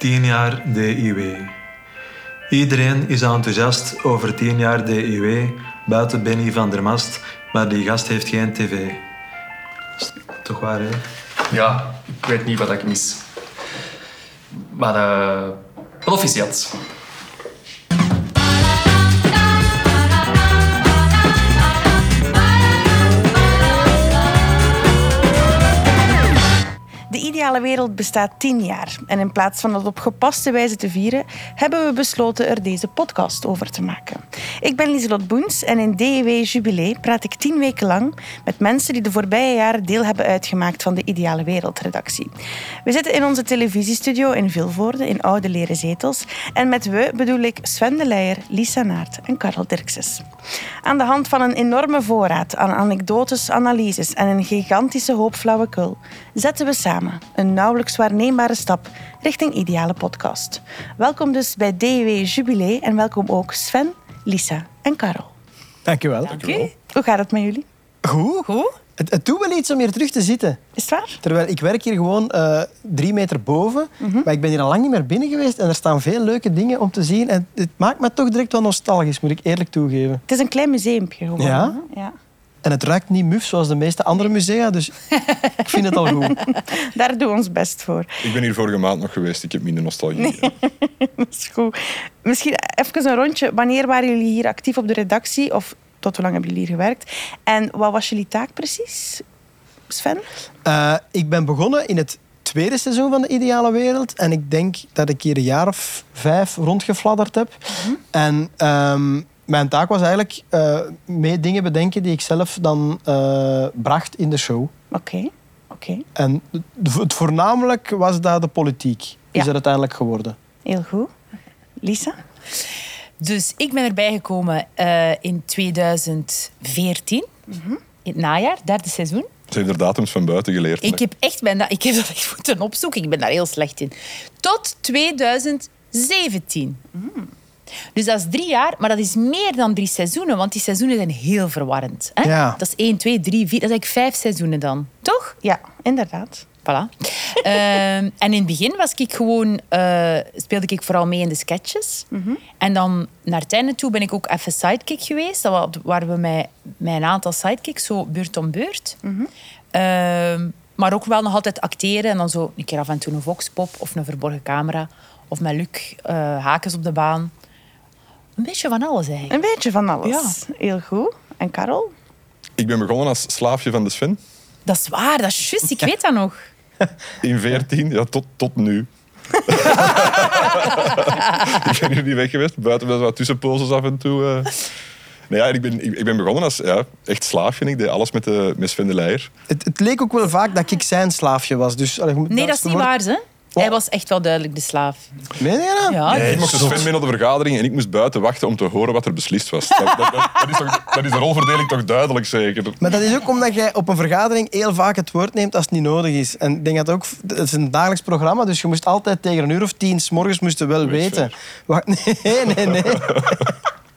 10 jaar DIW. Iedereen is enthousiast over 10 jaar DIW, buiten Benny van der Mast, maar die gast heeft geen tv. Toch waar, hè? Ja, ik weet niet wat ik mis. Maar uh, proficiat. Wereld bestaat tien jaar. En in plaats van dat op gepaste wijze te vieren, hebben we besloten er deze podcast over te maken. Ik ben Lieselot Boens en in DEW Jubilee praat ik tien weken lang met mensen die de voorbije jaren deel hebben uitgemaakt van de Ideale Wereldredactie. We zitten in onze televisiestudio in Vilvoorde, in oude leren zetels. En met we bedoel ik Sven de Leijer, Lisa Naert en Karel Dirkses. Aan de hand van een enorme voorraad aan anekdotes, analyses en een gigantische hoop flauwekul zetten we samen een nauwelijks waarneembare stap richting ideale podcast. Welkom dus bij DW Jubilee en welkom ook Sven, Lisa en Karel. Dankjewel. Oké. Hoe gaat het met jullie? Goed. Goed? Het, het doet wel iets om hier terug te zitten. Is het waar? Terwijl ik werk hier gewoon uh, drie meter boven, Mhm. maar ik ben hier al lang niet meer binnen geweest en er staan veel leuke dingen om te zien. En het maakt me toch direct wel nostalgisch, moet ik eerlijk toegeven. Het is een klein museumpje gewoon. Ja? hè? ja. En het ruikt niet muf zoals de meeste andere musea, dus ik vind het al goed. Daar doen we ons best voor. Ik ben hier vorige maand nog geweest. Ik heb minder nostalgie. Dat is goed. Misschien even een rondje. Wanneer waren jullie hier actief op de redactie? Of tot hoe lang hebben jullie hier gewerkt? En wat was jullie taak precies, Sven? Uh, ik ben begonnen in het tweede seizoen van de Ideale Wereld. En ik denk dat ik hier een jaar of vijf rondgefladderd heb. Mhm. En um, mijn taak was eigenlijk uh, mee dingen bedenken die ik zelf dan uh, bracht in de show. Oké. Okay. Okay. En het voornamelijk was dat de politiek. Ja. Is er uiteindelijk geworden. Heel goed. Lisa? Dus ik ben erbij gekomen uh, in 2014, Mhm. mm -hmm. in het najaar, derde seizoen. Ze heeft er datums van buiten geleerd. Ik heb, echt, ben dat, ik heb dat echt moeten opzoeken. Ik ben daar heel slecht in. Tot 2017. Mm. Dus dat is drie jaar, maar dat is meer dan drie seizoenen, want die seizoenen zijn heel verwarrend. Hè? Ja. Dat is één, twee, drie, vier, dat is eigenlijk vijf seizoenen dan, toch? Ja, inderdaad. Voilà. um, en in het begin was ik gewoon, uh, speelde ik vooral mee in de sketches. Mm -hmm. En dan naar het einde toe ben ik ook even sidekick geweest. Dat waren we met, met een aantal sidekicks, zo beurt om beurt. Mm -hmm. uh, maar ook wel nog altijd acteren en dan zo een keer af en toe een voxpop of een verborgen camera. Of met Luc uh, haakjes op de baan. Een beetje van alles eigenlijk. Een beetje van alles. Ja. Heel goed. En Karel? Ik ben begonnen als slaafje van de Sven. Dat is waar, dat is juist. Ik weet dat nog. In 14, ja, tot, tot nu. ik ben hier niet weg geweest, buiten met wat tussenposes af en toe. Uh. Nee, ja, ik, ben, ik, ik, ben begonnen als ja, echt slaafje. Ik deed alles met, de, met Sven de Leijer. Het, het leek ook wel vaak dat ik zijn slaafje was. Dus, allee, nee, dat is niet waar, hè? Oh. Hij was echt wel duidelijk de slaaf. Meen je dat? Ja, nee, ik mocht dus Sven mee naar de vergadering en ik moest buiten wachten om te horen wat er beslist was. Dat, dat, dat, dat is, toch, dat is de rolverdeling toch duidelijk zeker? Maar dat is ook omdat jij op een vergadering heel vaak het woord neemt als het niet nodig is. En ik denk dat ook... Het is een dagelijks programma, dus je moest altijd tegen een uur of tien... S morgens moest je wel weten. Wacht, nee, nee, nee.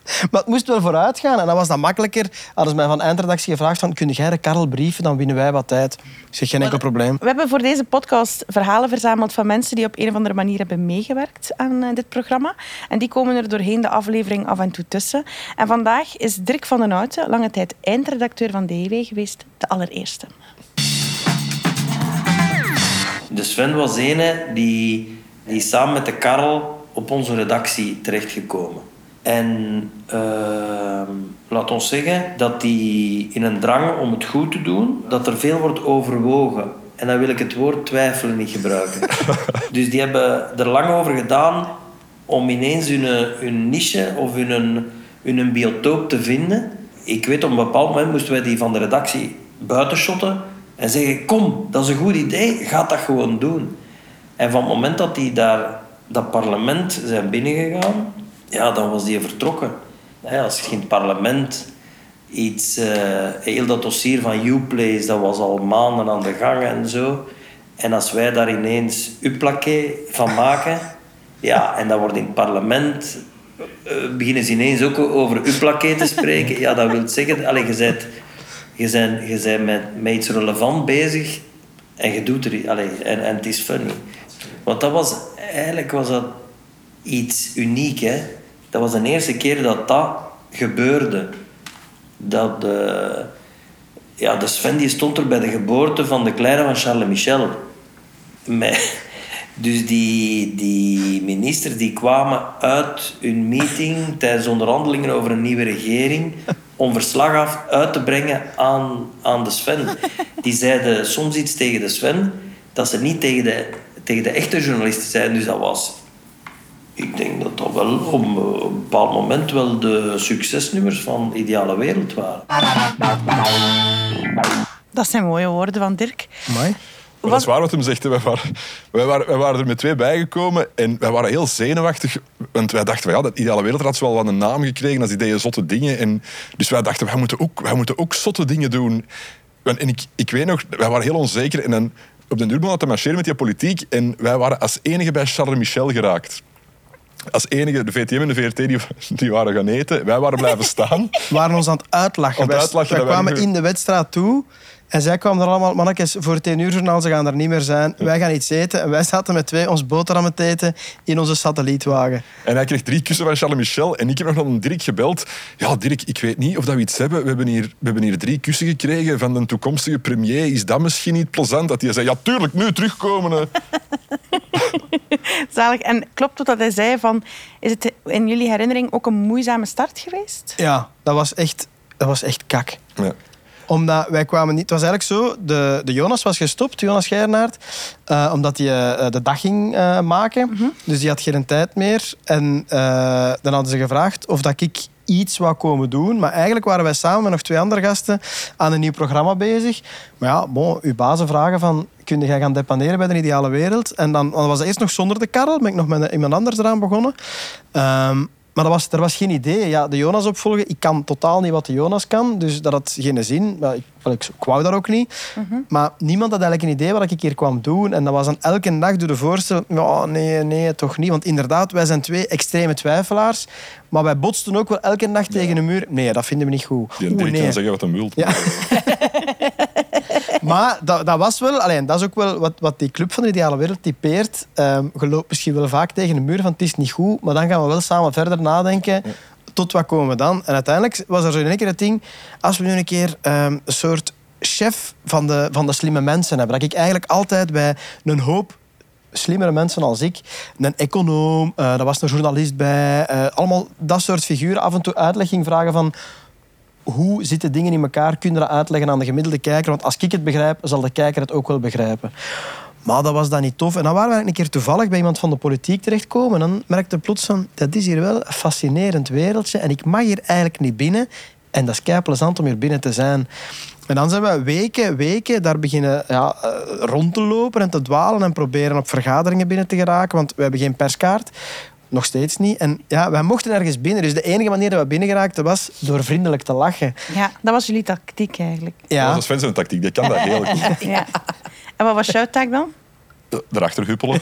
Maar het moest wel vooruit gaan. En dan was dat makkelijker. Hadden ze mij van eindredactie gevraagd van... Kun jij de Karel brieven? Dan winnen wij wat tijd. Ik zeg, geen enkel probleem. We hebben voor deze podcast verhalen verzameld van mensen die op een of andere manier hebben meegewerkt aan uh, dit programma. En die komen er doorheen de aflevering af en toe tussen. En vandaag is Dirk van den Houten, lange tijd eindredacteur van DEW geweest, de allereerste. De Sven was ene die, die samen met de Karel op onze redactie terechtgekomen. En uh, laat ons zeggen dat die in een drang om het goed te doen, dat er veel wordt overwogen. En dan wil ik het woord twijfelen niet gebruiken. dus die hebben er lang over gedaan om ineens hun, hun niche of hun, hun biotoop te vinden. Ik weet op een bepaald moment moesten wij die van de redactie buitenshotten en zeggen: Kom, dat is een goed idee, ga dat gewoon doen. En van het moment dat die daar dat parlement zijn binnengegaan, ja, dan was die vertrokken. Als je in het parlement iets... Uh, heel dat dossier van Uplace, dat was al maanden aan de gang en zo. En als wij daar ineens Uplaké van maken... Ja, en dat wordt in het parlement... Uh, beginnen ze ineens ook over Uplaké te spreken. Ja, dat wil zeggen... Allez, je bent, je bent, je bent met, met iets relevant bezig... En je doet er... En, en het is funny. Want dat was eigenlijk was dat iets uniek. Hè? Dat was de eerste keer dat dat gebeurde. Dat de, ja, de Sven die stond er bij de geboorte van de kleine van Charles Michel. Dus die, die ministers die kwamen uit hun meeting tijdens onderhandelingen over een nieuwe regering om verslag af uit te brengen aan, aan de Sven. Die zeiden soms iets tegen de Sven dat ze niet tegen de, tegen de echte journalisten zeiden. Dus dat was... Ik denk dat dat wel op een bepaald moment wel de succesnummers van Ideale Wereld waren. Dat zijn mooie woorden van Dirk. Maar dat is waar wat hem zegt. Wij waren, wij, waren, wij waren er met twee bijgekomen en wij waren heel zenuwachtig. Want wij dachten, ja, dat ideale wereld had wel wat een naam gekregen. als die deden zotte dingen. En, dus wij dachten, wij moeten ook, wij moeten ook zotte dingen doen. Want- En ik, ik weet nog, wij waren heel onzeker. En dan op de duur begon te marcheren met die politiek. En wij waren als enige bij Charles Michel geraakt. Als enige, de VTM en de VRT, die, die waren gaan eten. Wij waren blijven staan. We waren ons aan het uitlachen. Aan het Wij- uitlachen, wij kwamen in de wedstrijd toe en zij kwamen er allemaal, mannetjes, voor het 10 uur journaal, ze gaan er niet meer zijn. Wij gaan iets eten en wij zaten met twee ons boterhammen te eten in onze satellietwagen. En hij kreeg drie kussen van Charles Michel. En ik heb nog naar een Dirk gebeld. Ja, Dirk, ik weet niet of dat we iets hebben. We hebben hier, we hebben hier drie kussen gekregen van de toekomstige premier. Is dat misschien niet plezant? Dat hij zei, ja, tuurlijk, nu terugkomen. Zalig. En klopt het dat hij zei van... Is het in jullie herinnering ook een moeizame start geweest? Ja, dat was echt, dat was echt kak. Ja. Omdat wij kwamen niet... Het was eigenlijk zo, de, de Jonas was gestopt, Jonas Geirnaert, eh, omdat hij eh, de dag ging eh, maken. Dus die had geen tijd meer. En eh, dan hadden ze gevraagd of dat ik iets wou komen doen. Maar eigenlijk waren wij samen met nog twee andere gasten aan een nieuw programma bezig. Maar ja, bon, uw bazen vragen van... Kun jij gaan depaneren bij de ideale wereld? En dan, was het eerst nog zonder de Karel. Ben ik nog met iemand anders eraan begonnen. Ehm, maar dat was, er was geen idee. Ja, de Jonas opvolgen, ik kan totaal niet wat de Jonas kan. Dus dat had geen zin. Maar ik, ik, ik wou dat ook niet. Maar niemand had eigenlijk een idee wat ik hier kwam doen. En dat was dan elke dag door de voorstel. Ja, nee, nee, toch niet. Want inderdaad, wij zijn twee extreme twijfelaars. Maar wij botsten ook wel elke dag tegen een muur. Nee, dat vinden we niet goed. Die Oeh, nee. kan zeggen wat hij wil. Ja. Maar dat, dat was wel, alleen, dat is ook wel wat, wat die club van de ideale wereld typeert. Ehm je loopt misschien wel vaak tegen een muur van het is niet goed, maar dan gaan we wel samen verder nadenken. Tot wat komen we dan? En uiteindelijk was er zo in één keer het ding, als we nu een keer ehm, een soort chef van de, van de slimme mensen hebben, dat ik eigenlijk altijd bij een hoop slimmere mensen als ik. Een econoom, eh er was een journalist bij. eh, allemaal dat soort figuren. Af en toe uitleg ging vragen van... Hoe zitten dingen in elkaar? Kun je dat uitleggen aan de gemiddelde kijker? Want als ik het begrijp, zal de kijker het ook wel begrijpen. Maar dat was dan niet tof. En dan waren we een keer toevallig bij iemand van de politiek terechtkomen. En dan merkte plots van, dat is hier wel een fascinerend wereldje. En ik mag hier eigenlijk niet binnen. En dat is kei plezant om hier binnen te zijn. En dan zijn we weken, weken daar beginnen ja, eh, rond te lopen en te dwalen en proberen op vergaderingen binnen te geraken. Want we hebben geen perskaart. Nog steeds niet. En ja, wij mochten ergens binnen. Dus de enige manier dat we binnen geraakten was door vriendelijk te lachen. Ja, dat was jullie tactiek eigenlijk. Ja. Dat is Sven zijn tactiek, die kan dat heel goed. Ja. En wat was jouw taak dan? Erachter huppelen.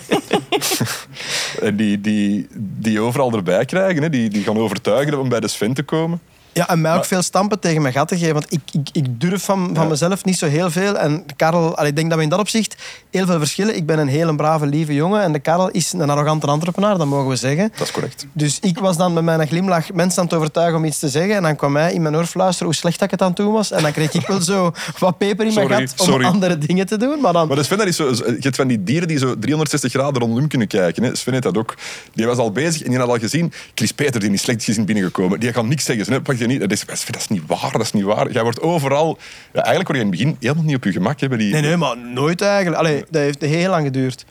en die, die, die overal erbij krijgen, hè. Die, die gaan overtuigen om bij de Sven te komen. Ja, en mij ook veel stampen tegen mijn gat te geven. Want ik, ik, ik durf van, van Ja. mezelf niet zo heel veel. En Karel, allee, ik denk dat we in dat opzicht heel veel verschillen. Ik ben een heel brave, lieve jongen. En de Karel is een arrogante entrepreneur, dat mogen we zeggen. Dat is correct. Dus ik was dan met mijn glimlach mensen aan het overtuigen om iets te zeggen. En dan kwam hij in mijn oor fluisteren hoe slecht dat ik het aan het doen was. En dan kreeg ik wel zo wat peper in mijn Sorry, gat om sorry. andere dingen te doen. Maar dan... Maar Sven dat is zo, je hebt van die dieren die zo 360 graden rondom kunnen kijken. Hè. Sven heeft dat ook. Die was al bezig en die had al gezien. Chris Peter, die is slecht gezien binnengekomen. Die kan niks zeggen. Hè. Je niet. Dat is, dat is niet waar, dat is niet waar. Jij wordt overal... Ja, eigenlijk word je in het begin helemaal niet op je gemak. Hè, bij die... Nee, nee, maar nooit eigenlijk. Allee, dat heeft heel lang geduurd.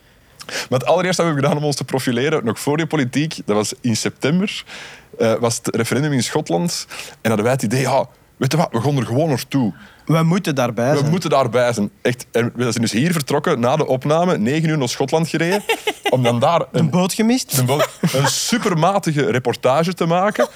Maar het allereerste wat we hebben gedaan om ons te profileren, nog voor die politiek, dat was in september, eh, was het referendum in Schotland. En hadden wij het idee, ja, weet je wat, we gaan er gewoon naartoe. We moeten daarbij We zijn. moeten daarbij zijn. Echt. En we zijn dus hier vertrokken na de opname, negen uur naar Schotland gereden, om dan daar Een een, boot gemist. een, bo- een supermatige reportage te maken.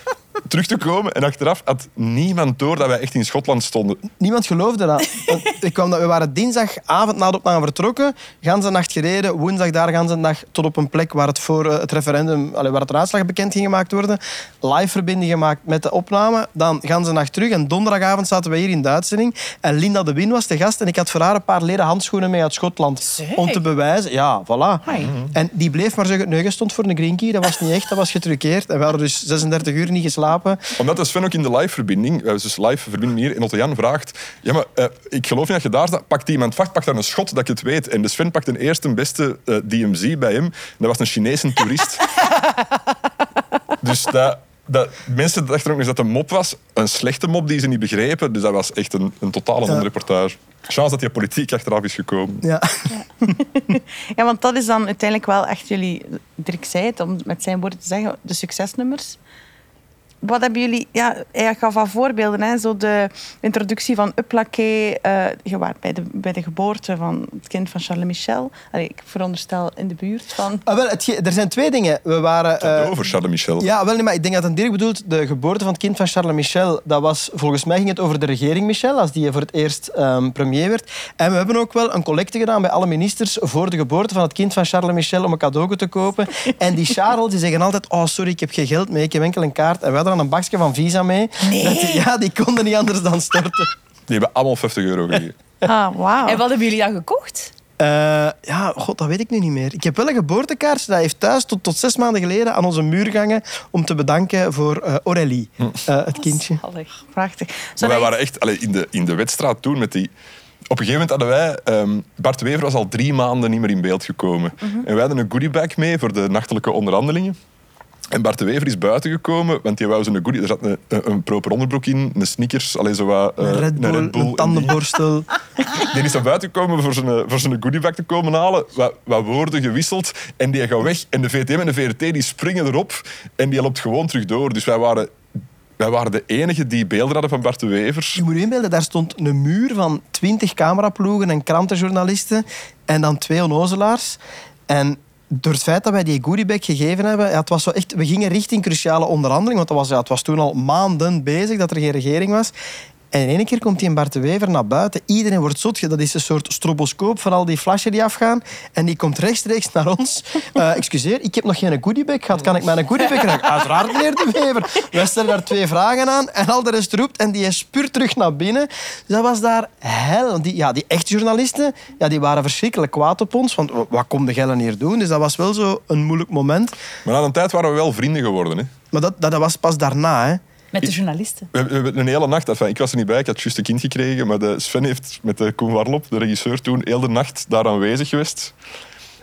Terug te komen. En achteraf had niemand door dat wij echt in Schotland stonden. Niemand geloofde dat. Want ik kwam dat. We waren dinsdagavond na de opname vertrokken. Ganse nacht gereden. Woensdag daar ganse dag tot op een plek waar het voor eh, het referendum, allee, waar het uitslag bekend ging gemaakt worden. Live verbinding gemaakt met de opname. Dan ganse nacht terug. En donderdagavond zaten we hier in de uitzending. En Linda de Win was de gast. En ik had voor haar een paar leren handschoenen mee uit Schotland. Zeg. Om te bewijzen. Ja, voilà. En die bleef maar zeggen, nee, je stond voor een green key. Dat was niet echt, dat was getruckeerd. En we hadden dus 36 uur niet geslapen. Omdat de Sven ook in de live-verbinding, we hebben dus live verbinding hier, en Otto Jan vraagt, ja, maar eh, ik geloof niet dat je daar staat. Pakt iemand vast, pakt daar een schot dat ik het weet. En de Sven pakt een eerste beste eh, DMZ bij hem. En dat was een Chinese toerist. dus dat... Dat, mensen dachten ook eens dat het een mop was. Een slechte mop die ze niet begrepen. Dus dat was echt een, een totale non-reportage. Chance dat die politiek achteraf is gekomen. Ja. Ja, want dat is dan uiteindelijk wel echt jullie... Dirk zei het, om met zijn woorden te zeggen, de succesnummers. Wat hebben jullie... Ja, hij gaf wat voorbeelden. Hè? Zo de introductie van Uplaké. eh je was bij de, bij de geboorte van het kind van Charles Michel. Allee, ik veronderstel in de buurt van... Ah, wel, het er zijn twee dingen. We waren... eh, over Charles Michel. Ja, wel, nee, maar ik denk dat het Dirk bedoelt. De geboorte van het kind van Charles Michel, dat was, volgens mij ging het over de regering Michel, als die voor het eerst ehm, premier werd. En we hebben ook wel een collecte gedaan bij alle ministers voor de geboorte van het kind van Charles Michel om een cadeau te kopen. En die Charles, die zeggen altijd, oh sorry, ik heb geen geld mee, ik heb enkel een kaart. En we hadden dan een bakje van Visa mee. Nee. Dat die- ja, die konden niet anders dan storten. Die hebben allemaal 50 euro gegeven. Ah, wauw. En wat hebben jullie dan gekocht? Eh, ja, god, dat weet ik nu niet meer. Ik heb wel een geboortekaartje dat heeft thuis tot, tot zes maanden geleden aan onze muur gehangen om te bedanken voor eh Aurélie, eh, het kindje. Zalig. Prachtig. Maar Zou wij waren echt allee, in, de, in de wedstrijd toen met die. Op een gegeven moment hadden wij. ehm, Bart Wever was al drie maanden niet meer in beeld gekomen. En wij hadden een goodiebag mee voor de nachtelijke onderhandelingen. En Bart de Wever is buiten gekomen, want die wou zijn goodie. Er zat een, een, een proper onderbroek in, een sneakers, alleen zo wat, eh, Een Red Bull, een, tandenborstel. Die is naar buiten gekomen voor zijn, voor zijn goodiebag te komen halen. Wat, wat woorden gewisseld. En die gaat weg. En de VTM en de VRT die springen erop. En die loopt gewoon terug door. Dus wij waren, wij waren de enigen die beelden hadden van Bart de Wever. Je moet je inbeelden, daar stond een muur van twintig cameraploegen en krantenjournalisten en dan twee onnozelaars. En door het feit dat wij die goodiebag gegeven hebben, ja, het was zo echt, we gingen richting cruciale onderhandeling, want dat was, ja, het was toen al maanden bezig dat er geen regering was. En in één keer komt die Bart de Wever naar buiten. Iedereen wordt zot. Dat is een soort stroboscoop van al die flashen die afgaan. En die komt rechtstreeks naar ons. Eh, excuseer, ik heb nog geen goodiebag gehad. Kan ik mijn goodiebag krijgen? Uiteraard, meneer de Wever. Wij stellen daar twee vragen aan. En al de rest roept. En die spuurt terug naar binnen. Dus dat was daar hel. Die, ja, die echte journalisten ja, die waren verschrikkelijk kwaad op ons. Want wat komt de Gellen hier doen? Dus dat was wel zo een moeilijk moment. Maar na een tijd waren we wel vrienden geworden. Hè. Maar dat, dat, dat was pas daarna. Hè. Met de journalisten. We hebben we hebben een hele nacht, enfin, ik was er niet bij, ik had juist een kind gekregen, maar de Sven heeft met de Koen Warlop, de regisseur, toen heel de nacht daar aanwezig geweest.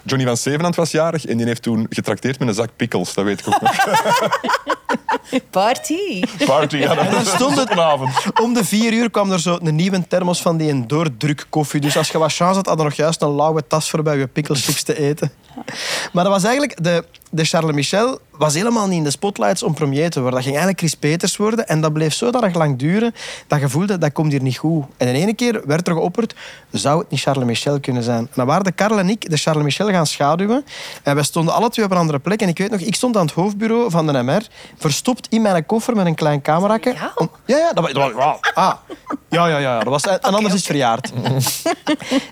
Johnny van Zevenand was jarig en die heeft toen getrakteerd met een zak pickles, dat weet ik ook nog. Party. Party, ja, dat dan stond het- een avond. Om de vier uur kwam er zo een nieuwe thermos van die een doordruk koffie. Dus als je wat chance had, had je nog juist een lauwe tas voor bij je picklechips te eten. Maar dat was eigenlijk... De, de Charles Michel was helemaal niet in de spotlights om premier te worden. Dat ging eigenlijk Chris Peters worden. En dat bleef zodanig lang duren dat je voelde, dat komt hier niet goed. En in ene keer werd er geopperd, zou het niet Charles Michel kunnen zijn? En dan waren de Karel en ik de Charles Michel gaan schaduwen. En wij stonden alle twee op een andere plek. En ik weet nog, ik stond aan het hoofdbureau van de MR, verstopt in mijn koffer met een klein cameraatje. Ja? Om- ja, ja, dat was... dat was- ah. Ja, ja, ja. Dat was, en anders is het verjaard.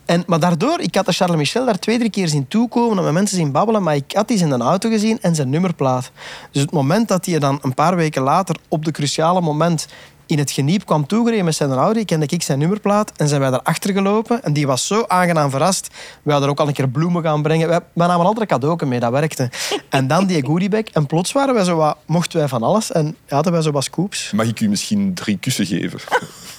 En, maar daardoor, ik had de Charles Michel daar twee, drie keer zien toekomen, om met mensen zien babbelen, maar ik had die in een auto gezien en zijn nummerplaat. Dus het moment dat hij dan een paar weken later, op de cruciale moment, in het geniep kwam toegereden met zijn Audi, kende ik zijn nummerplaat en zijn wij daarachter gelopen. En die was zo aangenaam verrast. We hadden ook al een keer bloemen gaan brengen. Wij, wij namen altijd een cadeau mee, dat werkte. En dan die goodiebag. En plots waren wij zo wat, mochten wij van alles. En hadden wij zo wat scoops. Mag ik u misschien drie kussen geven?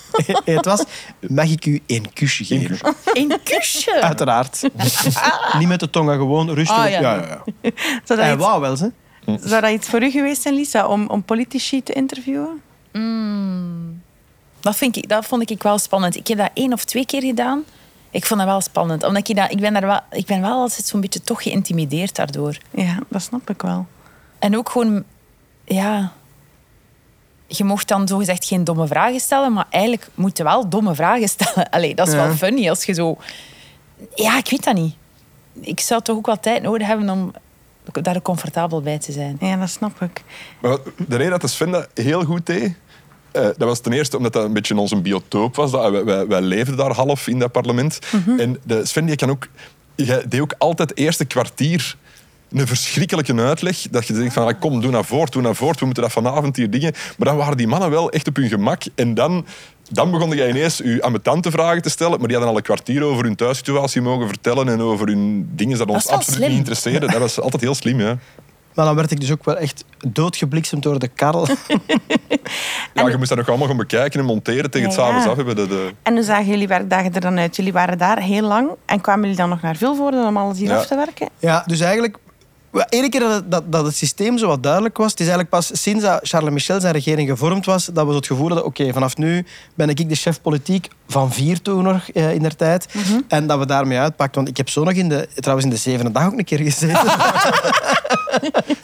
het was, mag ik u één kusje geven? Een kusje. Uiteraard. Niet met de tongen, gewoon rustig. Ah, ja. ja, ja, ja. Zou, Hij dat iets, wou wel, ze. zou dat iets voor u geweest zijn, Lisa, om, om politici te interviewen? Dat, vind ik, dat vond ik wel spannend. Ik heb dat één of twee keer gedaan. Ik vond dat wel spannend. Omdat ik, dat, ik, ben, daar wel, ik ben wel altijd zo'n beetje toch geïntimideerd daardoor. Ja, dat snap ik wel. En ook gewoon, ja... Je mocht dan zogezegd geen domme vragen stellen, maar eigenlijk moet je wel domme vragen stellen. Allee, dat is Ja. wel funny als je zo... Ja, ik weet dat niet. Ik zou toch ook wel tijd nodig hebben om daar comfortabel bij te zijn. Ja, dat snap ik. Maar de reden dat de Sven dat heel goed deed, eh, dat was ten eerste omdat dat een beetje onze biotoop was. Dat, wij, wij, wij leefden daar half in dat parlement. En de Sven die kan ook, jij deed ook altijd het eerste kwartier een verschrikkelijke uitleg. Dat je denkt van, ah, kom, doe naar voort, doe naar voort. We moeten dat vanavond hier dingen. Maar dan waren die mannen wel echt op hun gemak. En dan, dan begon jij ineens je ambetante vragen te stellen. Maar die hadden al een kwartier over hun thuissituatie mogen vertellen. En over hun dingen dat ons absoluut slim. niet interesseerden. Dat was altijd heel slim, ja. Maar dan werd ik dus ook wel echt doodgebliksemd door de karrel. Ja, je moest dat nog allemaal gaan bekijken en monteren tegen het Ja, ja. s'avonds af hebben. De, de... En hoe zagen jullie werkdagen er dan uit? Jullie waren daar heel lang en kwamen jullie dan nog naar Vilvoorde om alles hier Ja. af te werken? Ja, dus eigenlijk... Ene keer dat dat, het systeem zo wat duidelijk was, het is eigenlijk pas sinds dat Charles Michel zijn regering gevormd was, dat we het gevoel hadden, oké, vanaf nu ben ik de chef politiek van vier toen nog eh, in der tijd. En dat we daarmee uitpakken. Want ik heb zo nog in de, trouwens in de zevende dag ook een keer gezeten.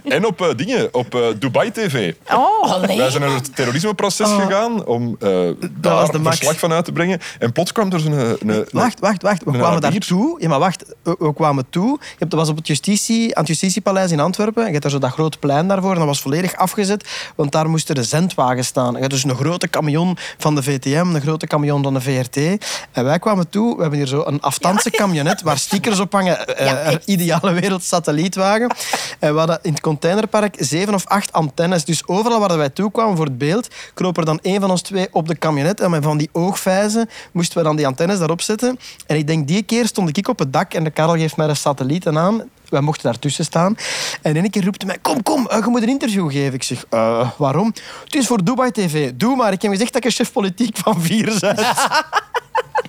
En op eh, dingen, op eh, Dubai TV. Oh, Allee. Wij zijn naar het terrorismeproces gegaan om eh, was daar de max. verslag van uit te brengen. En plots kwam er zo'n... een- een- Wacht, wacht, wacht. We kwamen daar toe. Ja, maar wacht. We, we kwamen toe. Je hebt, dat was op het, justitie, aan het Justitiepaleis in Antwerpen. En je hebt daar zo dat groot plein daarvoor. En dat was volledig afgezet, want daar moesten de zendwagens staan. En je hebt dus een grote camion van de VTM, een grote camion van de VRT. En wij kwamen toe. We hebben hier zo een afstandse camionet waar stickers op hangen. eh, ideale wereld satellietwagen. En we hadden in het containerpark zeven of acht antennes. Dus overal waar wij toe kwamen voor het beeld, kroop er dan één van ons twee op de camionet. En met van die oogvijzen moesten we dan die antennes daarop zetten. En ik denk, die keer stond ik op het dak en de Karel geeft mij de satellieten aan. Wij mochten daartussen staan. En één keer roept hij mij, kom, kom, eh, je moet een interview geven. Ik zeg, "Eh, waarom? Het is voor Dubai TV. Doe maar. Ik heb gezegd dat ik een chef politiek van vier ben.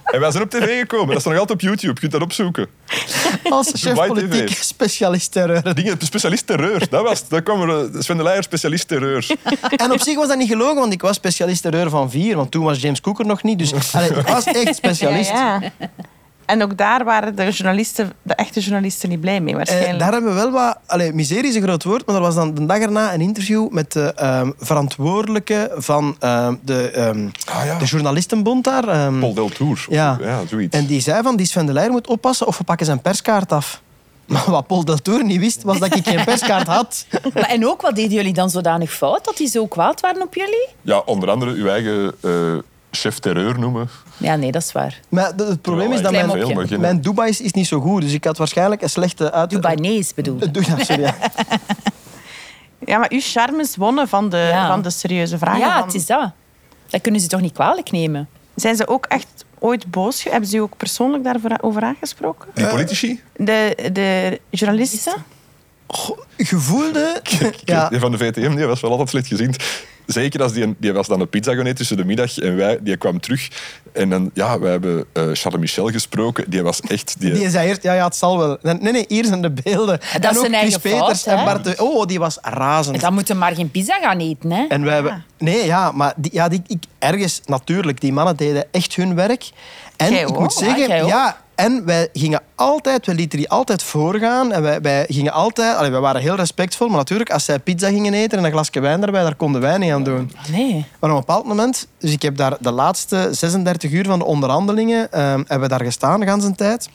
En wij zijn op tv gekomen. Dat is nog altijd op YouTube. Je kunt dat opzoeken. Als chef Dubai politiek TV. specialist terreur. Dingen, specialist terreur. Dat was. Daar kwam er eh, Sven de Leijer, specialist terreur. En op zich was dat niet gelogen, want ik was specialist terreur van vier. Want toen was James Cook er nog niet. Dus allee, ik was echt specialist. Ja, ja. En ook daar waren de journalisten, de echte journalisten niet blij mee Eh, waarschijnlijk. daar hebben we wel wat... Allee, miserie is een groot woord, maar er was dan de dag erna een interview met de ehm, verantwoordelijke van ehm, de, ehm, Ah ja. de journalistenbond daar. ehm. Paul Deltour. Ja. ja, zoiets. en die zei van, die Sven de Leijer moet oppassen of we pakken zijn perskaart af. Maar wat Paul Deltour niet wist, was dat ik geen perskaart had. Maar, en ook, wat deden jullie dan zodanig fout dat die zo kwaad waren op jullie? Ja, onder andere uw eigen eh, chef terreur noemen. Ja, nee, dat is waar. Maar de- het probleem is dat Klein mijn, mopje. mijn Dubai is, niet zo goed. Dus ik had waarschijnlijk een slechte uit... Dubanees bedoel Eh, doe- ja, sorry, ja. Ja, maar uw charmes wonnen van de, Ja. van de serieuze vragen. Ja, van- het is dat. Dat kunnen ze toch niet kwalijk nemen? Zijn ze ook echt ooit boos? Hebben ze u ook persoonlijk daarover over aangesproken? Die politici? De, de journalisten? Gevoelde... Ja. Die van de VTM die was wel altijd slecht gezien. Zeker als die, die was dan een pizza gaan eten tussen de middag en wij, die kwam terug. En dan, ja, wij hebben eh, Charles Michel gesproken. Die was echt... Die, Die zei eerst, ja, ja, het zal wel. Nee, nee, hier zijn de beelden. dat en is ook zijn Chris Peters fout, en? Bart de... Oh, die was razend. En dan moeten maar geen pizza gaan eten, hè? En wij hebben... Nee, ja, maar die, ja, die, ik, ergens, natuurlijk, die mannen deden echt hun werk. En ik ook, moet zeggen, ja... En wij gingen altijd, wij lieten die altijd voorgaan. En wij, wij gingen altijd... Allee, wij waren heel respectvol, maar natuurlijk, als zij pizza gingen eten en een glasje wijn erbij, daar konden wij niet aan doen. Nee. Maar op een bepaald moment, dus ik heb daar de laatste 36 uur van de onderhandelingen, ehm, hebben we daar gestaan de hele tijd.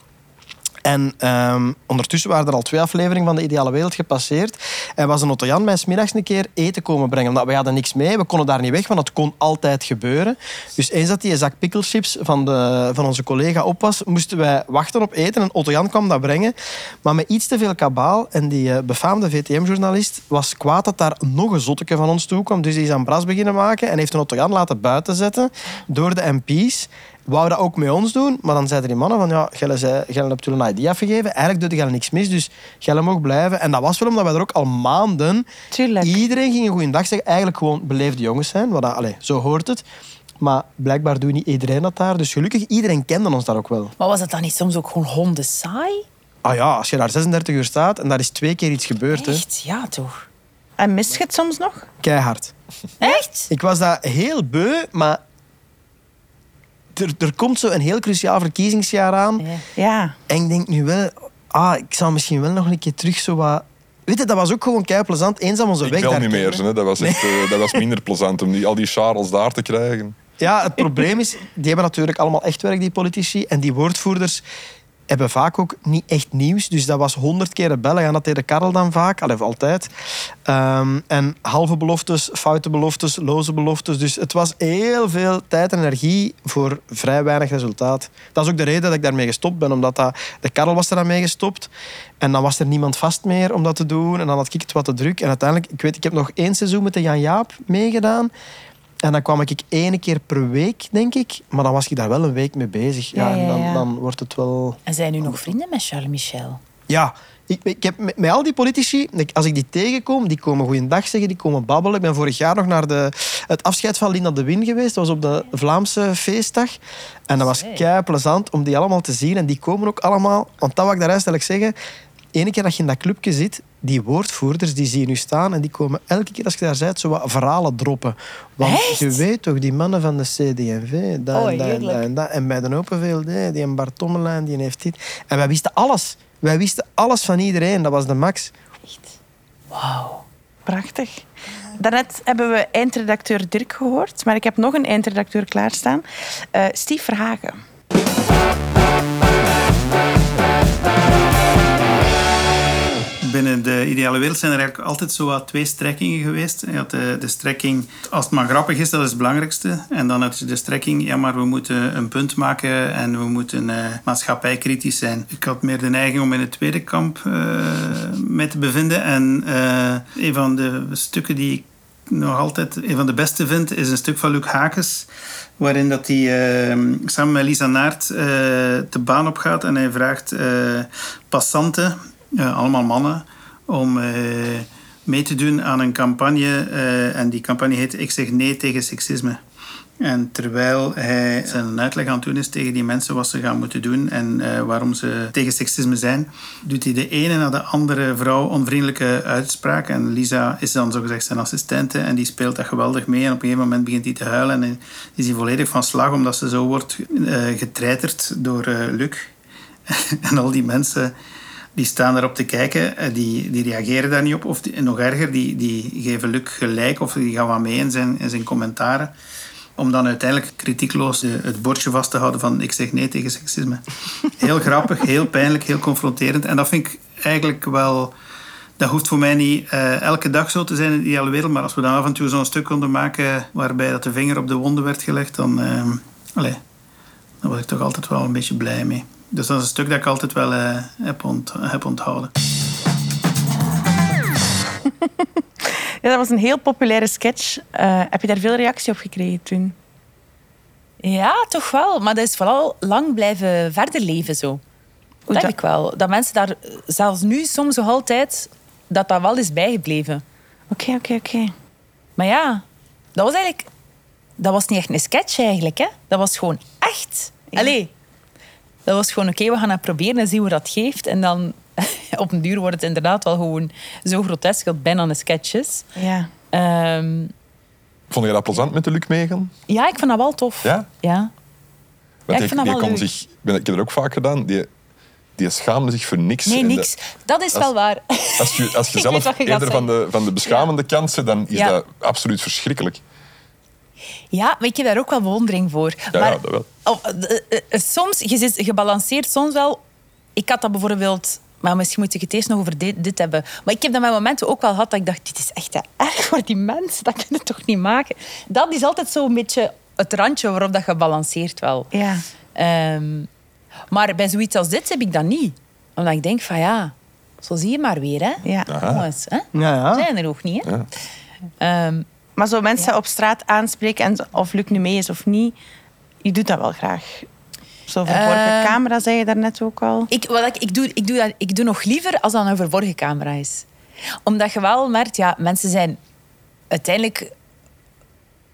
En ehm, ondertussen waren er al twee afleveringen van de Ideale Wereld gepasseerd. En was een Otto Jan mij 's middags een keer eten komen brengen. Omdat wij hadden niks mee. We konden daar niet weg, want dat kon altijd gebeuren. Dus eens dat die zak picklechips van, de, van onze collega op was, moesten wij wachten op eten. En Otto Jan kwam dat brengen. Maar met iets te veel kabaal. En die eh, befaamde VTM-journalist was kwaad dat daar nog een zotteke van ons toe kwam. Dus die is aan bras beginnen maken en heeft een Otto Jan laten buiten zetten door de MP's wou dat ook met ons doen, maar dan zeiden die mannen van ja, Gelle, zei, Gelle hebt toen een ID afgegeven, eigenlijk doet Gelle niks mis, dus Gelle mag blijven. En dat was wel omdat wij er ook al maanden... Tuurlijk. Iedereen ging een goeiedag zeggen, eigenlijk gewoon beleefde jongens zijn, wat dat, allez, zo hoort het. Maar blijkbaar doet niet iedereen dat daar, dus gelukkig, iedereen kende ons daar ook wel. Maar was het dan niet soms ook gewoon honden saai? Ah ja, als je daar 36 uur staat en daar is twee keer iets gebeurd, hè, Echt? Ja, toch? En mist je het soms nog? keihard. Echt? Ik was daar heel beu, maar er, er komt zo een heel cruciaal verkiezingsjaar aan. Ja. En ik denk nu wel, ah, ik zou misschien wel nog een keer terug zo wat... Weet je, dat was ook gewoon kei plezant. Eenzaam onze ik weg daar niet meer. Dat, was echt, eh, dat was minder plezant om die, al die Charles daar te krijgen. Ja, het probleem is, die hebben natuurlijk allemaal echt werk, die politici. En die woordvoerders... hebben vaak ook niet echt nieuws. Dus dat was honderd keer bellen. En dat deed de Karel dan vaak, allee, altijd. Ehm, en halve beloftes, foute beloftes, loze beloftes. Dus het was heel veel tijd en energie voor vrij weinig resultaat. Dat is ook de reden dat ik daarmee gestopt ben. Omdat dat, de Karel was er dan mee gestopt. En dan was er niemand vast meer om dat te doen. En dan had ik het wat te druk. En uiteindelijk, ik weet, ik heb nog één seizoen met de Jan Jaap meegedaan. En dan kwam ik één keer per week, denk ik. Maar dan was ik daar wel een week mee bezig. Ja, Ja, ja, En dan, dan wordt het wel... En zijn nu nog vrienden met Charles Michel? Ja, ik, ik heb met, met al die politici, als ik die tegenkom, die komen goeiedag zeggen, die komen babbelen. Ik ben vorig jaar nog naar de, het afscheid van Linda de Win geweest. Dat was op de Vlaamse feestdag. En dat was kei plezant om die allemaal te zien. En die komen ook allemaal... Want dat wil ik daar eigenlijk zeggen. Ene keer dat je in dat clubje zit, die woordvoerders die zie je nu staan en die komen elke keer als je daar bent zo wat verhalen droppen. Want Echt? je weet toch, die mannen van de CD&V, dat, Oh, en dat, en heerlijk. dat en dat. En bij de Open VLD, die en Bart Tommelijn, die heeft dit. En wij wisten alles. Wij wisten alles van iedereen. Dat was de max. Wauw. Prachtig. Daarnet hebben we eindredacteur Dirk gehoord, maar ik heb nog een eindredacteur klaarstaan. Eh Steve Verhagen. Binnen de ideale wereld zijn er eigenlijk altijd zo wat twee strekkingen geweest. Je had de, de strekking, als het maar grappig is, dat is het belangrijkste. En dan had je de strekking, ja, maar we moeten een punt maken en we moeten eh, maatschappijkritisch zijn. Ik had meer de neiging om in het tweede kamp eh mee te bevinden. En eh, een van de stukken die ik nog altijd een van de beste vind, is een stuk van Luc Hakes. Waarin dat hij eh, samen met Lisa Naert eh, de baan opgaat en hij vraagt eh, passanten, eh, allemaal mannen, om eh, mee te doen aan een campagne. eh, en die campagne heet Ik zeg nee tegen seksisme. En terwijl hij zijn uitleg aan het doen is tegen die mensen wat ze gaan moeten doen en eh, waarom ze tegen seksisme zijn, doet hij de ene na de andere vrouw onvriendelijke uitspraken. En Lisa is dan zogezegd zijn assistente en die speelt dat geweldig mee. En op een gegeven moment begint hij te huilen en is hij volledig van slag omdat ze zo wordt eh, getreiterd door eh, Luc. en al die mensen die staan daarop te kijken, eh, die, die reageren daar niet op. Of nog erger, die, die geven Luc gelijk of die gaan wat mee in zijn, in zijn commentaren. Om dan uiteindelijk kritiekloos het bordje vast te houden van ik zeg nee tegen seksisme. Heel grappig, heel pijnlijk, heel confronterend. En dat vind ik eigenlijk wel... Dat hoeft voor mij niet eh, elke dag zo te zijn in de ideale wereld. Maar als we dan af en toe zo'n stuk konden maken waarbij dat de vinger op de wonden werd gelegd, dan, eh, allee, dan was ik toch altijd wel een beetje blij mee. Dus dat is een stuk dat ik altijd wel eh, heb, ont- heb onthouden. Ja, dat was een heel populaire sketch. Eh, heb je daar veel reactie op gekregen toen? Ja, toch wel. Maar dat is vooral lang blijven verder leven zo. Dat dat- heb ik wel. Dat mensen daar, eh, zelfs nu soms nog altijd, dat dat wel is bijgebleven. Oké, oké, oké. Maar ja, dat was eigenlijk... Dat was niet echt een sketch eigenlijk, hè. Dat was gewoon echt. Allee. Dat was gewoon, oké, we gaan het proberen en zien hoe dat geeft. En dan, op een duur wordt het inderdaad wel gewoon zo grotesk dat bijna een sketch is. Ja. Ehm, Vond je dat plezant met de Luc meegaan? ja, ik vind dat wel tof. Ja? Ja. Want Ja, ik die, vind dat die wel kon leuk. zich, ik ben- ik heb dat ook vaak gedaan, die, die schaamde zich voor niks. Nee, niks. Dat is als- wel waar. als je, als je zelf je eerder van de, van de beschamende kant zit, dan is Ja. dat absoluut verschrikkelijk. Ja, maar ik heb daar ook wel bewondering voor. Ja, maar ja, dat wel. oh, eh, eh, eh, soms, je zit gebalanceerd soms wel. Ik had dat bijvoorbeeld... Maar misschien moet ik het eerst nog over dit, dit hebben. Maar ik heb dat met momenten ook wel gehad dat ik dacht... Dit is echt te erg voor die mensen. Dat kun je toch niet maken? Dat is altijd zo'n beetje het randje waarop dat gebalanceerd wel. Ja. Ehm, maar bij zoiets als dit heb ik dat niet. Omdat ik denk van ja... Zo zie je maar weer, hè. ja. Jongens, hè? Ja, ja. Zijn er ook niet, hè. Ja. Ehm, Maar zo mensen op straat aanspreken, en of Luc nu mee is of niet, je doet dat wel graag. Zo verborgen Eh, camera, zei je daarnet ook al. Ik, wat ik, ik, doe, ik, doe dat, ik doe nog liever als dat een verborgen camera is. Omdat je wel merkt, ja, mensen zijn uiteindelijk...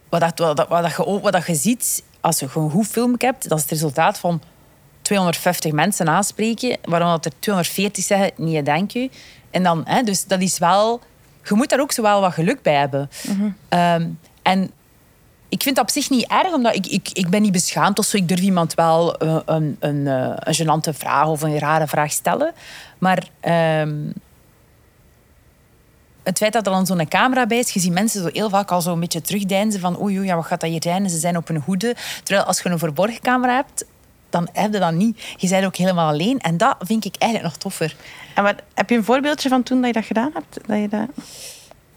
Wat, dat, wat, dat, wat, dat je, wat dat je ziet als je een goed film hebt, dat is het resultaat van 250 mensen aanspreken, waarvan dat er 240 zeggen, nee, dank u. En dan, hè, dus dat is wel... Je moet daar ook zo wel wat geluk bij hebben. Ehm, en ik vind dat op zich niet erg, omdat ik, ik, ik ben niet beschaamd of zo. Ik durf iemand wel eh, een, een, eh, een gênante vraag of een rare vraag stellen. Maar ehm, het feit dat er dan zo'n camera bij is, je ziet mensen zo heel vaak al zo een beetje terugdeinzen van oei, ja, wat gaat dat hier zijn? Ze zijn op hun hoede. Terwijl als je een verborgen camera hebt, dan heb je dat niet. Je bent ook helemaal alleen. En dat vind ik eigenlijk nog toffer. En wat, heb je een voorbeeldje van toen dat je dat gedaan hebt? Dat je dat...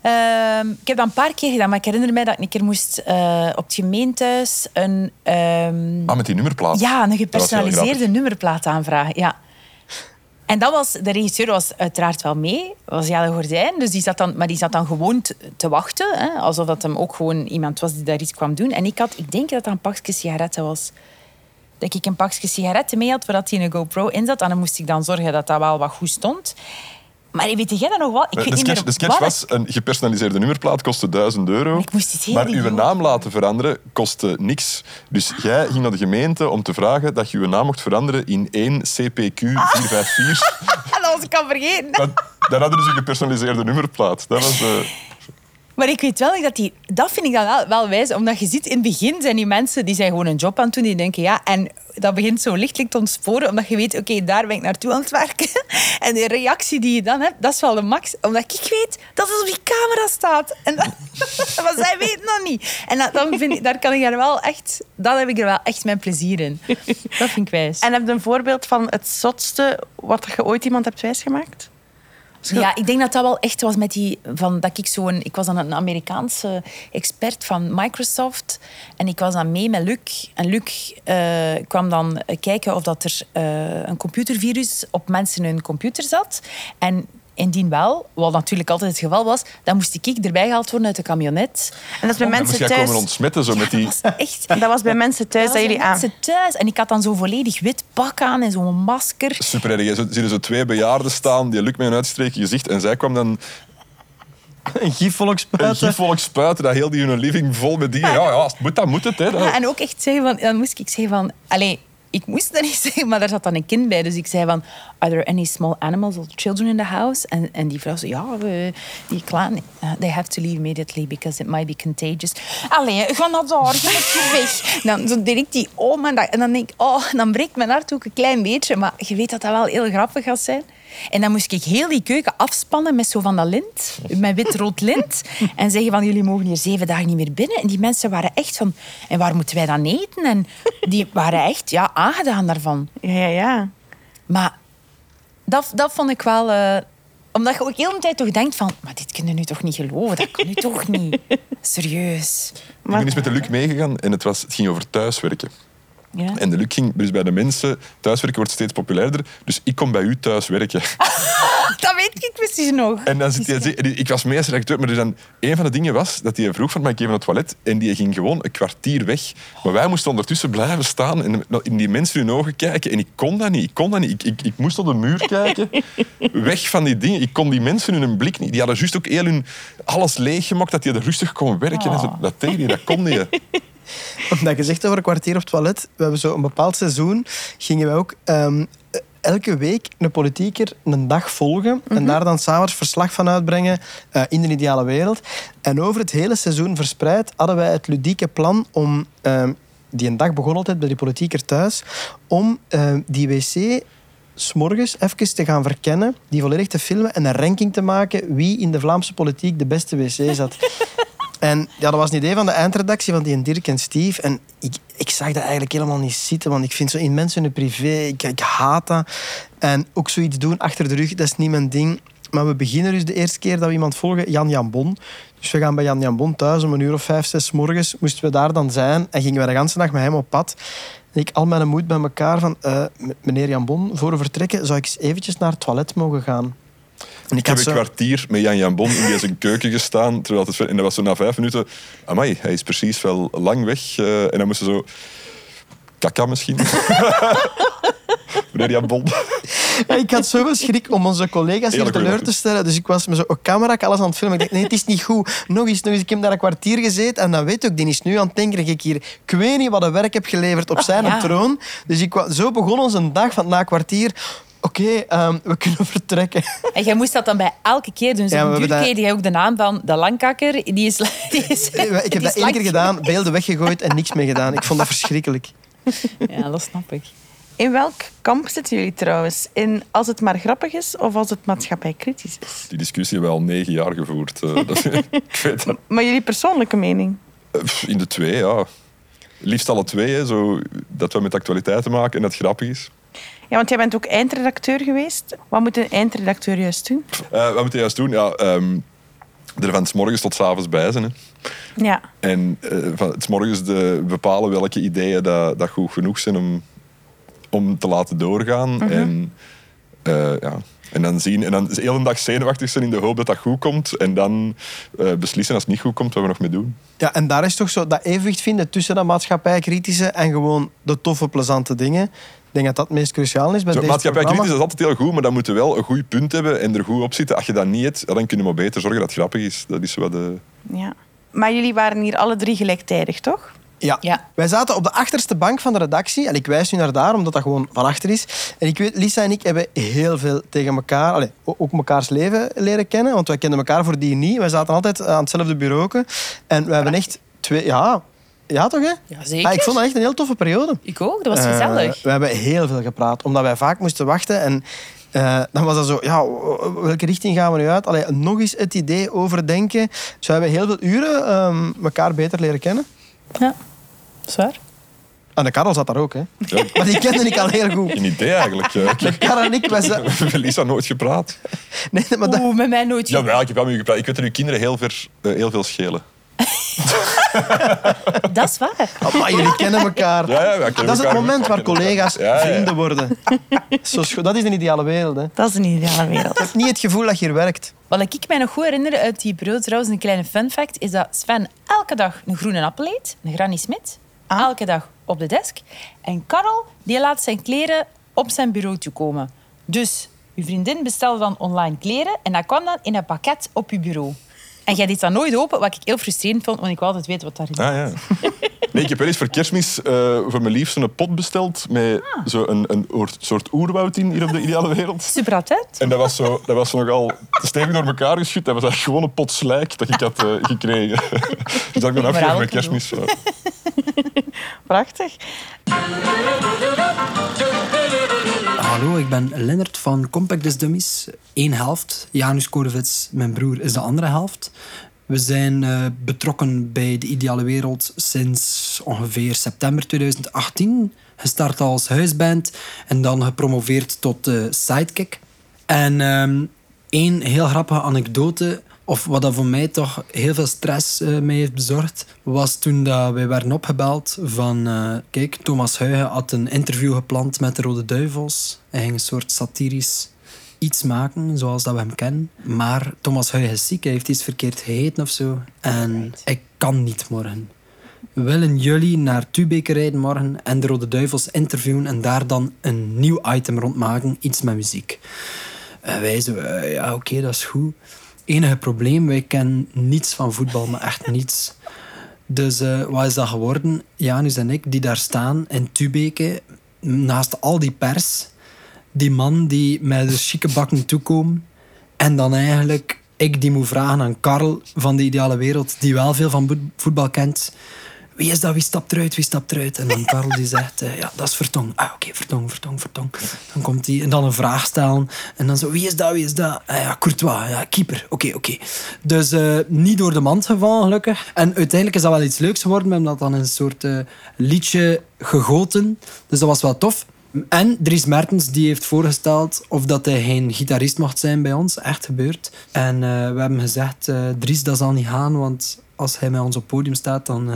Ehm, ik heb dat een paar keer gedaan, maar ik herinner mij dat ik een keer moest eh, op het gemeentehuis een, ehm, Ah, met die nummerplaat. ja, een gepersonaliseerde nummerplaat aanvragen. Ja. En dat was, de regisseur was uiteraard wel mee, was Jelle Gordijn. Dus die zat dan, maar die zat dan gewoon te, te wachten, hè, alsof dat hem ook gewoon iemand was die daar iets kwam doen. En ik had, ik denk dat dat een pakje sigaretten was. Dat ik een pakje sigaretten mee had, waar dat hij een GoPro in zat. En dan moest ik dan zorgen dat dat wel wat goed stond. Maar weet jij dat nog wel? Ik De, weet de niet sketch, meer de sketch was, een gepersonaliseerde nummerplaat kostte 1000 euro. Ik moest maar uw naam laten veranderen kostte niks. Dus jij ging naar de gemeente om te vragen dat je uw naam mocht veranderen in 1 CPQ 454. Ah, dat was ik al vergeten. Dan, dan hadden ze een gepersonaliseerde nummerplaat. Dat was... eh, Maar ik weet wel dat die... Dat vind ik dan wel, wel wijs. Omdat je ziet, in het begin zijn die mensen... Die zijn gewoon een job aan het doen. Die denken, ja... En dat begint zo lichtelijk te ontsporen. Omdat je weet, oké, daar ben ik naartoe aan het werken. En de reactie die je dan hebt, dat is wel de max. Omdat ik weet dat het op die camera staat. En dat, maar zij weten nog niet. En dat, dan vind ik, daar kan ik er wel echt... Dat heb ik er wel echt mijn plezier in. Dat vind ik wijs. En heb je een voorbeeld van het zotste wat je ooit iemand hebt wijsgemaakt? Ja, ik denk dat dat wel echt was met die... Van, dat ik, zo een, ik was dan een Amerikaanse expert van Microsoft. En ik was dan mee met Luc. En Luc eh, kwam dan kijken of dat er eh, een computervirus op mensen hun computer zat. En indien wel, wat natuurlijk altijd het geval was, dan moest ik erbij gehaald worden uit de camionet. En dat is bij moest mensen jij thuis. komen ontsmetten zo met die... Dat was echt... Dat was bij mensen thuis dat, was jullie bij aan. mensen thuis. En ik had dan zo'n volledig wit pak aan en zo'n masker. Super erg. Je ziet er zo twee bejaarden staan, die lukt met een uitstreken gezicht. En zij kwam dan Een gifvolk een spuiten. gifvolk spuiten, dat heel die hun living vol met dingen. Ja, ja, als het moet, dan moet het. Hè. Dat- Ja, en ook echt zeggen van, dan moest ik zeggen van, allee, ik moest dat niet zeggen, maar daar zat dan een kind bij. Dus ik zei van, are there any small animals or children in the house? En, en die vrouw zei, ja, we- die kleine, uh, they have to leave immediately because it might be contagious. Allee, ga naar daar, ga weg. Dan zo direct die om en, dat, en dan denk ik, oh, dan breekt mijn hart ook een klein beetje. Maar je weet dat dat wel heel grappig gaat zijn. En dan moest ik heel die keuken afspannen met zo van dat lint, met wit-rood lint. En zeggen van, jullie mogen hier zeven dagen niet meer binnen. En die mensen waren echt van, en waar moeten wij dan eten? En die waren echt ja, aangedaan daarvan. Ja, ja, ja. Maar dat, dat vond ik wel... eh, omdat je ook heel de tijd toch denkt van, maar dit kunnen nu toch niet geloven? Dat kan nu toch niet? Serieus. Ik ben eens met de Luc meegegaan en het, was, het ging over thuiswerken. Ja. En de Luc ging dus bij de mensen... Thuiswerken wordt steeds populairder, dus ik kom bij u thuis werken. Dat weet ik precies nog. En dan zit hij, ik was mee als redacteur, maar er dan, een van de dingen was dat hij vroeg van, mag ik even naar het toilet? En die ging gewoon een kwartier weg. Maar wij moesten ondertussen blijven staan en in die mensen hun ogen kijken. En ik kon dat niet. Ik kon dat niet. Ik, ik, ik moest op de muur kijken. Weg van die dingen. Ik kon die mensen hun blik niet... Die hadden juist ook heel hun alles leeggemaakt, dat die er rustig kon werken. En zo, dat deed hij, dat kon niet. Omdat je zegt over een kwartier op het toilet. We hebben zo een bepaald seizoen. Gingen wij ook ehm, elke week een politieker een dag volgen. En daar dan s'avonds verslag van uitbrengen eh, in de ideale wereld. En over het hele seizoen verspreid hadden wij het ludieke plan om... ehm, die een dag begon altijd bij die politieker thuis. Om ehm, die wc s'morgens even te gaan verkennen, die volledig te filmen en een ranking te maken wie in de Vlaamse politiek de beste wc zat. En ja, dat was een idee van de eindredactie van die en Dirk en Steve. En ik, ik zag dat eigenlijk helemaal niet zitten, want ik vind zo in mensen hun privé, ik, ik haat dat. En ook zoiets doen achter de rug, dat is niet mijn ding. Maar we beginnen dus de eerste keer dat we iemand volgen, Jan Jan Bon. Dus we gaan bij Jan Jan Bon thuis om een uur of vijf, zes morgens. Moesten we daar dan zijn en gingen we de hele dag met hem op pad. En ik al mijn moed bij elkaar van... eh, meneer Jan Bon, voor we vertrekken, zou ik eens eventjes naar het toilet mogen gaan? En Ik heb een zo- kwartier met Jan Jan Bon in zijn keuken gestaan. Terwijl het, en dat was zo na vijf minuten... Amai, hij is precies wel lang weg. eh, en dan moesten ze zo... Kaka misschien? Meneer Jan Bon. Ja, ik had zoveel schrik om onze collega's hier teleur te stellen. Dus ik was met zo'n camera alles aan het filmen. Ik dacht, nee, het is niet goed. Nog eens, nog eens. Ik heb daar een kwartier gezeten. En dan weet ook, die is nu aan het denken dat ik hier... Ik weet niet wat een werk heb geleverd op zijn ja. troon. Dus ik, zo begon onze dag van na een kwartier. Oké, ehm, we kunnen vertrekken. En jij moest dat dan bij elke keer doen. Zo Ja, keer dat- jij ook de naam van de langkakker. Die is, die is, ik heb die dat één keer gedaan, beelden weggegooid en niks mee gedaan. Ik vond dat verschrikkelijk. Ja, dat snap ik. In welk kamp zitten jullie trouwens? In als het maar grappig is of als het maatschappijkritisch is? Die discussie hebben we al negen jaar gevoerd. eh, dat, ik weet dat. Maar jullie persoonlijke mening? Eh, In de twee, ja. Liefst alle twee, hè, zo, dat we met actualiteit te maken en dat grappig is. Ja, want jij bent ook eindredacteur geweest. Wat moet een eindredacteur juist doen? Eh, wat moet je juist doen? Ja, ehm, er van s morgens tot s avonds bij zijn. Hè. Ja. En eh, van s morgens de, bepalen welke ideeën dat, dat goed genoeg zijn om, om te laten doorgaan. En, eh, ja, en dan zien en dan de hele dag zenuwachtig zijn in de hoop dat dat goed komt. En dan eh, beslissen als het niet goed komt wat we nog mee doen. Ja, en daar is toch zo dat evenwicht vinden tussen dat maatschappijkritische en gewoon de toffe, plezante dingen. Ik denk dat dat het meest cruciaal is bij Zo, deze maatschappij kritisch programma. is altijd heel goed, maar dan moet je wel een goed punt hebben en er goed op zitten. Als je dat niet hebt, dan kunnen we maar beter zorgen dat het grappig is. Dat is wat de... ja. Maar jullie waren hier alle drie gelijktijdig, toch? Ja. Ja. Wij zaten op de achterste bank van de redactie. En ik wijs nu naar daar, omdat dat gewoon van achter is. En ik weet, Lisa en ik hebben heel veel tegen elkaar... Allee, o- ook mekaars leven leren kennen. Want wij kenden elkaar voor die niet. Wij zaten altijd aan hetzelfde bureau. En we hebben echt twee... Ja, ja toch, hè? Ja, zeker. Maar ik vond dat echt een heel toffe periode. Ik ook, dat was Eh, gezellig. we hebben heel veel gepraat, omdat wij vaak moesten wachten. En eh, dan was dat zo, ja, welke richting gaan we nu uit? Allee, nog eens het idee overdenken. Dus we hebben heel veel uren ehm, elkaar beter leren kennen. Ja, zwaar. En de Karel zat daar ook, hè. Ja, Maar die kende ik al heel goed. een idee eigenlijk. ja. De Karel en ik, We hebben Lisa nooit gepraat. Nee, maar dat... Oeh, met mij nooit. Jawel, ik heb wel met u gepraat. Ik weet dat uw kinderen heel, ver, eh, heel veel schelen. Dat is waar. Maar jullie kennen elkaar. Ja, ja, wij kennen dat is het moment waar collega's Ja, ja. vrienden worden. Zo dat is een ideale wereld, hè. Dat is een ideale wereld. Je hebt niet het gevoel dat je hier werkt. Wat ik mij nog goed herinner uit die bureau, trouwens, een kleine fun fact, is dat Sven elke dag een groene appel eet, een Granny Smit, elke dag op de desk. En Karel, die laat zijn kleren op zijn bureau toekomen. Dus uw vriendin bestelde dan online kleren en dat kwam dan in een pakket op uw bureau. En jij deed dat nooit open, wat ik heel frustrerend vond, want ik wou altijd weten wat daarin Ah, ja. Nee, ik heb wel eens voor kerstmis eh, voor mijn liefste een pot besteld met zo een, een oor- soort oerwoud in hier op de ideale wereld. Super attent. En dat was, zo, dat was zo nogal te stevig door elkaar geschud. Dat was eigenlijk gewoon een pot slijk dat ik had eh, gekregen. dus dat ik dan Moraal met kerstmis. Prachtig. Hallo, ik ben Lennart van Compact Disc Dummies. Eén helft. Janus Korevits, mijn broer, is de andere helft. We zijn eh, betrokken bij de ideale wereld sinds ongeveer september 2018. Gestart als huisband en dan gepromoveerd tot eh, sidekick. En ehm één heel grappige anekdote, of wat dat voor mij toch heel veel stress eh, mij heeft bezorgd, was toen dat wij werden opgebeld van... eh, kijk, Thomas Huijen had een interview gepland met de Rode Duivels. Hij ging een soort satirisch iets maken, zoals dat we hem kennen. Maar Thomas Huijen is ziek, hij heeft iets verkeerd gegeten of zo. En ik kan niet morgen. Willen jullie naar Tubeke rijden morgen en de Rode Duivels interviewen en daar dan een nieuw item rondmaken, iets met muziek? En wij zo, eh, ja oké, dat is goed. Enige probleem, wij kennen niets van voetbal, maar echt niets. Dus eh, wat is dat geworden? Janus en ik, die daar staan in Tubeke, naast al die pers, die man die met de chique bakken toekomen, en dan eigenlijk ik die moet vragen aan Karel van de Ideale Wereld, die wel veel van voet- voetbal kent. Wie is dat? Wie stapt eruit? Wie stapt eruit? En dan Karel die zegt, eh, ja, dat is Vertong. Ah, oké, Vertong, Vertong, Vertong. Dan komt hij en dan een vraag stellen. En dan zo, wie is dat? Wie is dat? Ah, ja, Courtois, ja, keeper. Oké, oké. Dus eh, niet door de mand gevallen, gelukkig. En uiteindelijk is dat wel iets leuks geworden. We hebben dat dan een soort eh, liedje gegoten. Dus dat was wel tof. En Dries Mertens die heeft voorgesteld of dat hij geen gitarist mocht zijn bij ons. Echt gebeurd. En we hebben gezegd, Dries, dat zal niet gaan, want als hij met ons op podium staat, dan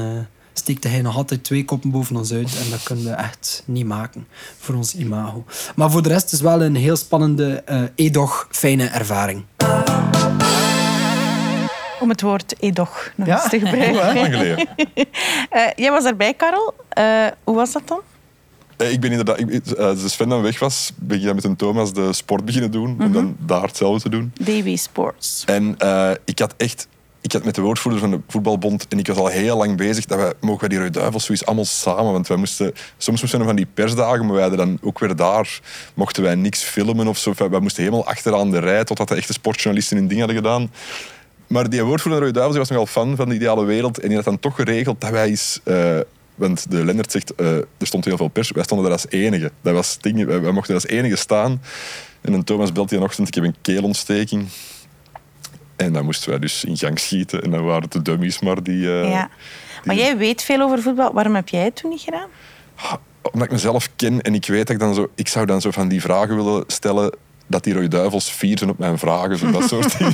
eh, steekt hij nog altijd twee koppen boven ons uit. En dat kunnen we echt niet maken voor ons imago. Maar voor de rest is het wel een heel spannende, eh edoch fijne ervaring. Om het woord edoch nog Ja? eens te gebruiken. Lang geleden. Eh, jij was erbij, Karel. Eh, hoe was dat dan? Eh, Ik ben inderdaad, ik, eh, als Sven dan weg was, ben ik met een Thomas de sport beginnen doen. Om dan daar hetzelfde te doen. DW Sports. En eh, ik had echt... Ik had met de woordvoerder van de voetbalbond en ik was al heel lang bezig dat wij, mogen wij die Rode zoiets allemaal samen, want wij moesten, soms moesten we van die persdagen, maar wij dan ook weer daar, mochten wij niks filmen of zo. Wij moesten helemaal achteraan de rij, totdat de echte sportjournalisten hun ding hadden gedaan. Maar die woordvoerder van de Rode was nogal fan van de ideale wereld en die had dan toch geregeld dat wij eens... eh, want de Lennart zegt, eh, er stond heel veel pers. Wij stonden daar als enige. Dat was ding, wij, mochten als enige staan. En Thomas belt die ochtend, ik heb een keelontsteking. En dan moesten wij dus in gang schieten. En dan waren het de dummies maar die... eh, Ja. Maar jij weet veel over voetbal. Waarom heb jij het toen niet gedaan? Omdat ik mezelf ken en ik weet dat ik dan zo... Ik zou dan zo van die vragen willen stellen dat die rode duivels fier zijn op mijn vragen. Zo dat soort dingen.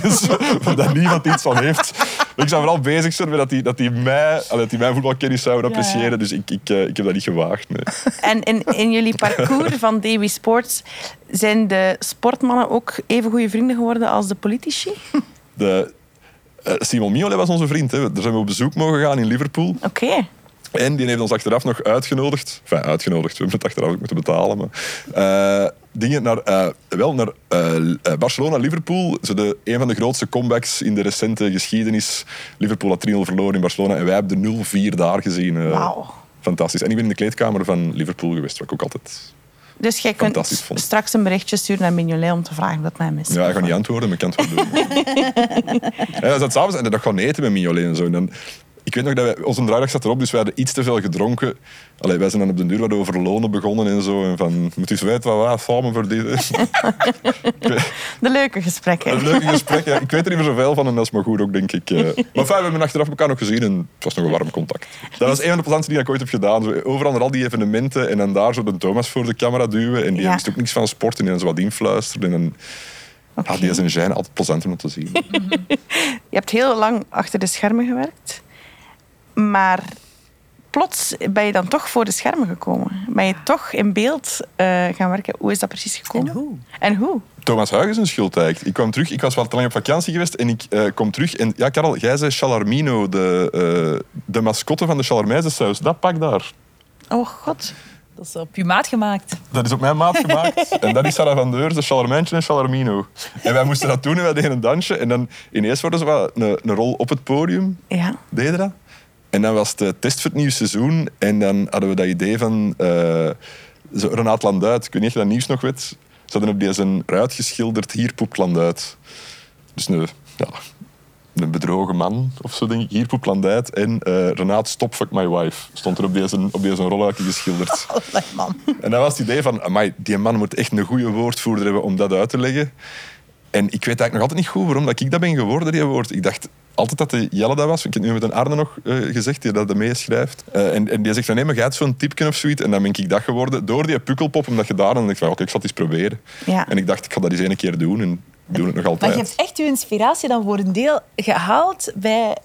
Waar dat niemand iets van heeft. Ik zou vooral bezig zijn met dat die, dat die, mij, dat die mijn voetbalkennis zouden Ja, appreciëren. ja. Dus ik, ik, eh, ik heb dat niet gewaagd. Nee. En in, in jullie parcours van DW Sports zijn de sportmannen ook even goede vrienden geworden als de politici? De, eh, Simon Miolet was onze vriend. Hè. Daar zijn we op bezoek mogen gaan in Liverpool. Oké. En die heeft ons achteraf nog uitgenodigd. Enfin, uitgenodigd. We hebben het achteraf ook moeten betalen. Maar, eh, dingen naar, eh, wel naar Barcelona-Liverpool. Zo de, een van de grootste comebacks in de recente geschiedenis. Liverpool had 3-0 verloren in Barcelona. En wij hebben de 0-4 daar gezien. Wauw. Fantastisch. En ik ben in de kleedkamer van Liverpool geweest. Wat ik ook altijd... Dus jij kunt vond. straks een berichtje sturen naar Mignolet om te vragen wat mij mis. Ja, ik ga niet antwoorden, maar ik kan het wel doen. ja, zaten s'avonds en dat gaan eten met Mignolet en zo. En dan, ik weet nog dat wij, onze draaidag zat erop, dus we hadden iets te veel gedronken. Allee, wij zijn dan op de duur wat over lonen begonnen en zo. En van, moet u eens weten wat wij samen verdienen. De leuke gesprekken. Een leuke gesprek. Ja. Ik weet er niet meer zoveel van en dat is maar goed ook, denk ik. eh. Maar fijn, we hebben achteraf elkaar nog gezien en het was nog een warm contact. Dat was een van de dingen die ik ooit heb gedaan. Zo, overal naar al die evenementen en dan daar zo de Thomas voor de camera duwen. En die Ja. wist ook niks van sport en die dan zo wat influisteren. En dan, Oké. ja, die zijn altijd plezant om te zien. Je hebt heel lang achter de schermen gewerkt. Maar plots ben je dan toch voor de schermen gekomen. Ben je toch in beeld eh, gaan werken. Hoe is dat precies gekomen? En hoe? En hoe? Thomas Huygens een schuld eigenlijk. Ik kwam terug, ik was wel te lang op vakantie geweest en ik eh, kom terug. En ja, Karel, jij zei Chalarmino, de, eh, de mascotte van de Chalarmijze saus. Dat pak daar. Oh god. Dat is op je maat gemaakt. Dat is op mijn maat gemaakt. en dat is Sarah van Deurs, de Chalarmijntje en Chalarmino. En wij moesten dat doen en wij deden een dansje. En dan ineens worden ze wat een, een rol op het podium. Ja. Deden dat. En dan was het de test voor het nieuwe seizoen. En dan hadden we dat idee van eh zo Renaat Landuit. Ik weet niet of je dat nieuws nog weet. Ze hadden op deze ruit geschilderd, hier poept Landuit. Dus een, ja, een bedrogen man of zo, denk ik. Hier poept Landuit. En eh Renaat, stop, fuck my wife. Stond er op deze, op deze rolluikje geschilderd. Allee, man. En dat was het idee van, amai, die man moet echt een goede woordvoerder hebben om dat uit te leggen. En ik weet eigenlijk nog altijd niet goed waarom dat ik dat ben geworden, die woord. Ik dacht altijd dat de Jelle dat was. Ik heb nu met een Arne nog eh, gezegd, die dat meeschrijft. Eh, en, en die zegt van, nee, maar jij hebt zo'n tipje of zoiets. En dan ben ik dat geworden door die pukkelpop, omdat gedaan. En dan dacht ik van, oké, ik zal het eens proberen. Ja. En ik dacht, ik ga dat eens een keer doen. En ik doe het nog altijd. Maar je hebt echt je inspiratie dan voor een deel gehaald bij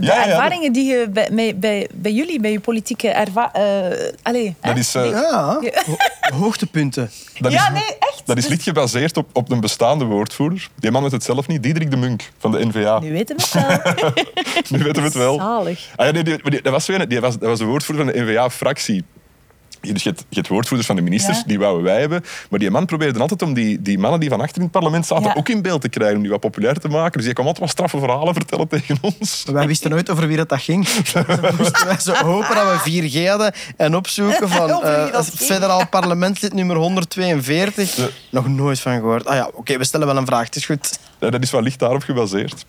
de Ja, ervaringen die je bij, bij, bij, jullie, bij je politieke ervaring... allee, Dat hè? is, eh, Ja, ho- hoogtepunten. dat ja, is, nee, echt. dat is niet gebaseerd op, op een bestaande woordvoerder. Die man weet het zelf niet. Diederik de Munk van de NVA. Nu weten we het wel. Nu weten we het wel. Zalig. Ah, ja, nee, die, die- dat, was een, die was, dat was de woordvoerder van de NVA-fractie. Dus je hebt, je hebt woordvoerders van de ministers, Ja. die wouden wij hebben. Maar die man probeerde altijd om die, die mannen die van achter in het parlement zaten Ja. ook in beeld te krijgen, om die wat populair te maken. Dus die kwam altijd wat straffe verhalen vertellen tegen ons. Wij wisten nooit over wie dat, dat ging. Dan moesten wij zo hopen dat we 4G hadden en opzoeken van eh, ging. federaal parlementslid nummer 142. Ja. Nog nooit van gehoord. Ah ja, oké, we stellen wel een vraag. Het is goed. Ja, dat is wel licht daarop gebaseerd.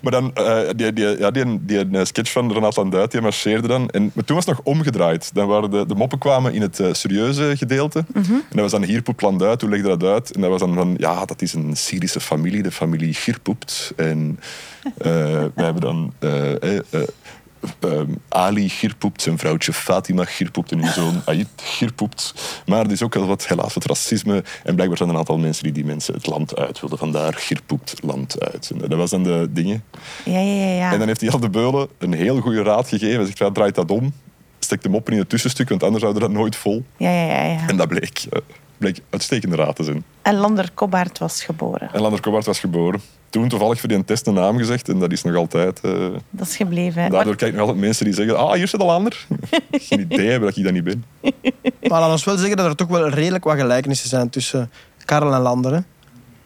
Maar dan, eh, die, die, ja, die, die, eh, sketch van Renat Landuit, die marcheerde dan. En, maar toen was het nog omgedraaid. Dan waren de, de moppen kwamen in het eh, serieuze gedeelte. En dat was dan hier poept Landuit, hoe legde dat uit? En dat was dan van, ja, dat is een Syrische familie, de familie Girpoept. En eh, wij hebben dan... eh, eh, eh, ehm, Ali Girpoept, zijn vrouwtje Fatima Girpoept en hun zoon Aït Girpoept. Maar er is ook wel wat, helaas wat racisme. En blijkbaar zijn er een aantal mensen die die mensen het land uit wilden. Vandaar Girpoept land uit. En dat was dan de dingen. Ja, ja, ja. En dan heeft Jan de Beulen een heel goede raad gegeven. Hij zegt, ja, draait dat om. Stek hem op in het tussenstuk, want anders houden we dat nooit vol. ja, ja, ja, ja. En dat bleek, eh, bleek uitstekende raad te zijn. En Lander Kobbaert was geboren. En Lander Kobart was geboren. Toen toevallig voor die test een naam gezegd. En dat is nog altijd... eh, Dat is gebleven. hè. Daardoor kijk ik nog altijd mensen die zeggen, ah, hier zit al ander. Geen idee hebben dat ik dat niet ben. Maar laat ons wel zeggen dat er toch wel redelijk wat gelijkenissen zijn tussen Karel en Lander. Hè.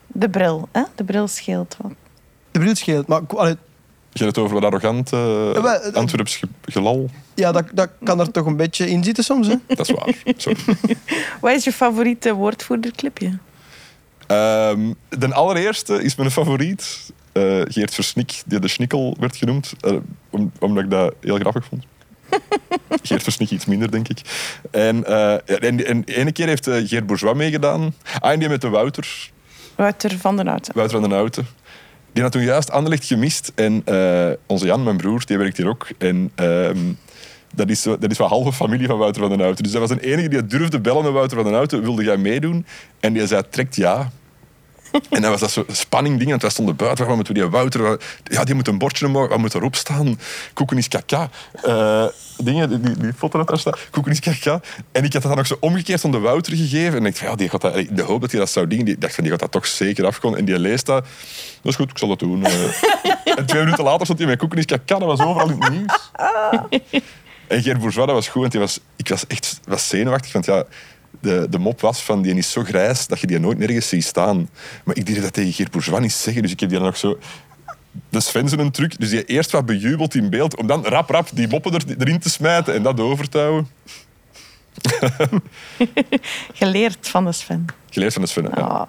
De bril, hè? De bril scheelt wat. De bril scheelt. Maar allee, Je hebt het over wat arrogant uh, eh, Antwerps ge- gelal. ja, dat, dat kan er toch een beetje in zitten soms. Hè. Dat is waar. Sorry. Wat is je favoriete woordvoerderclipje? Ehm, de allereerste is mijn favoriet. eh, Geert Versnik, die de Snikkel werd genoemd. eh, om- omdat ik dat heel grappig vond. Geert Versnik iets minder, denk ik. En, ja, en, en ene keer heeft Geert Bourgeois meegedaan. Ah, en die met de Wouter. Wouter van den Houten. Wouter van den Houten. Die had toen juist Anderlecht gemist. En onze Jan, mijn broer, die werkt hier ook. En ehm, dat is, dat is wel halve familie van Wouter van den Houten. Dus dat was de enige die durfde bellen met Wouter van den Houten. Wilde jij meedoen? En die zei, trekt ja. En dan was dat zo'n spanning ding. Want wij stonden buiten. Moeten we die Wouter... Ja, die moet een bordje omhoog. Wat moet erop staan? Koeken is kaka. Eh, dingen, die, die, die foto dat daar staat. Koeken is kaka. En ik had dat dan nog zo omgekeerd aan de Wouter gegeven. En ik dacht, ja, die gaat dat, de hoop dat hij dat zou dingen. Die dacht van, die gaat dat toch zeker afkomen. En die leest dat. Dat is goed, ik zal dat doen. Eh. en twee minuten later stond hij met koeken is kaka. Dat was overal in het nieuws. En Geert Bourgeois, dat was goed. Want die was, ik was echt was zenuwachtig. Want ja, de, de mop was van, die is zo grijs dat je die nooit nergens ziet staan. Maar ik durfde dat tegen Geert Bourgeois niet zeggen. Dus ik heb die dan nog zo... De Sven zijn een truc. Dus die eerst wat bejubeld in beeld. Om dan rap, rap die moppen er, erin te smijten. En dat over te houden. Geleerd van de Sven. Geleerd van de Sven. Ja. Ah.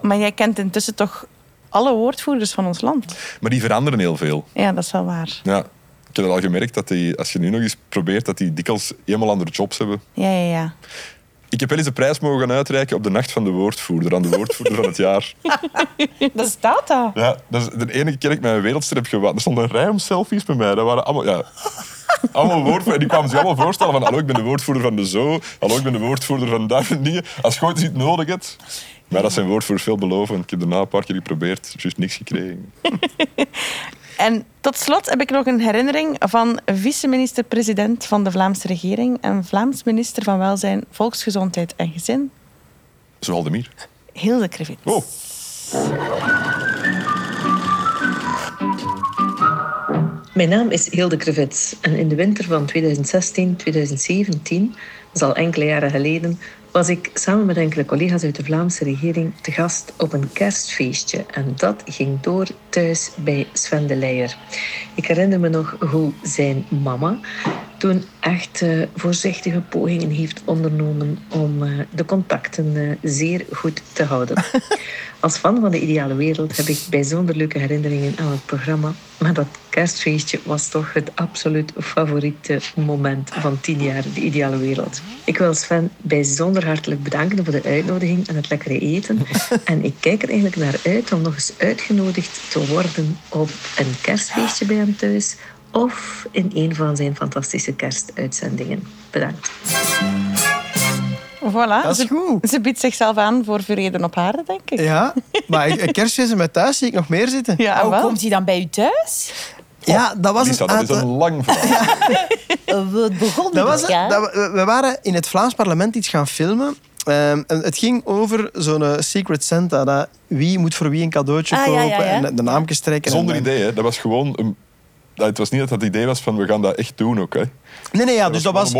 Maar jij kent intussen toch alle woordvoerders van ons land? Maar die veranderen heel veel. Ja, dat is wel waar. Ja. Ik heb al gemerkt dat die, als je nu nog eens probeert, dat die dikwijls helemaal andere jobs hebben. Ja, ja, ja. Ik heb wel eens een prijs mogen gaan uitreiken op de nacht van de woordvoerder, aan de woordvoerder van het jaar. Dat staat dat. Ja, dat is de enige keer dat ik mijn wereldster heb gewaad. Er stond een rij om selfies bij mij. Dat waren allemaal, ja, allemaal woordvoerders. En die kwamen zich allemaal voorstellen van hallo, ik ben de woordvoerder van de zo. Hallo, ik ben de woordvoerder van daar en dingen. Als je ooit iets nodig hebt. Maar dat zijn woordvoerders veel beloven. Ik heb daarna een paar keer geprobeerd, juist niks gekregen. En tot slot heb ik nog een herinnering van vice-minister-president van de Vlaamse regering en Vlaams minister van Welzijn, Volksgezondheid en Gezin, Zoals de mier. Hilde Krevits. Oh, Mijn naam is Hilde Krevits en in de winter van 2016-2017, dat is al enkele jaren geleden, was ik samen met enkele collega's uit de Vlaamse regering te gast op een kerstfeestje. En dat ging door thuis bij Sven de Leijer. Ik herinner me nog hoe zijn mama toen echt eh, voorzichtige pogingen heeft ondernomen om eh, de contacten eh, zeer goed te houden. Als fan van de ideale wereld heb ik bijzonder leuke herinneringen aan het programma. Maar dat kerstfeestje was toch het absoluut favoriete moment van tien jaar, de ideale wereld. Ik wil Sven bijzonder hartelijk bedanken voor de uitnodiging en het lekkere eten. En ik kijk er eigenlijk naar uit om nog eens uitgenodigd te worden op een kerstfeestje bij hem thuis. Of in een van zijn fantastische kerstuitzendingen. Bedankt. Voilà. Dat is ze, goed. ze biedt zichzelf aan voor Vrede op Haarde, denk ik. Ja, maar een kerstfeest met thuis zie ik nog meer zitten. Ja, Hoe wel. komt hij dan bij u thuis? Ja, dat was Lisa, een dat is een lang verhaal. Het begon Dat was het. Dat we, we waren in het Vlaams parlement iets gaan filmen. Ehm, het ging over zo'n eh, Secret Santa. Dat wie moet voor wie een cadeautje Ah, kopen ja, ja. en de- de naamjes trekken. Zonder en, idee, hè. Dat was gewoon... Een... Het was niet dat het idee was van we gaan dat echt doen ook. Hè. Nee, nee, ja, dus dat was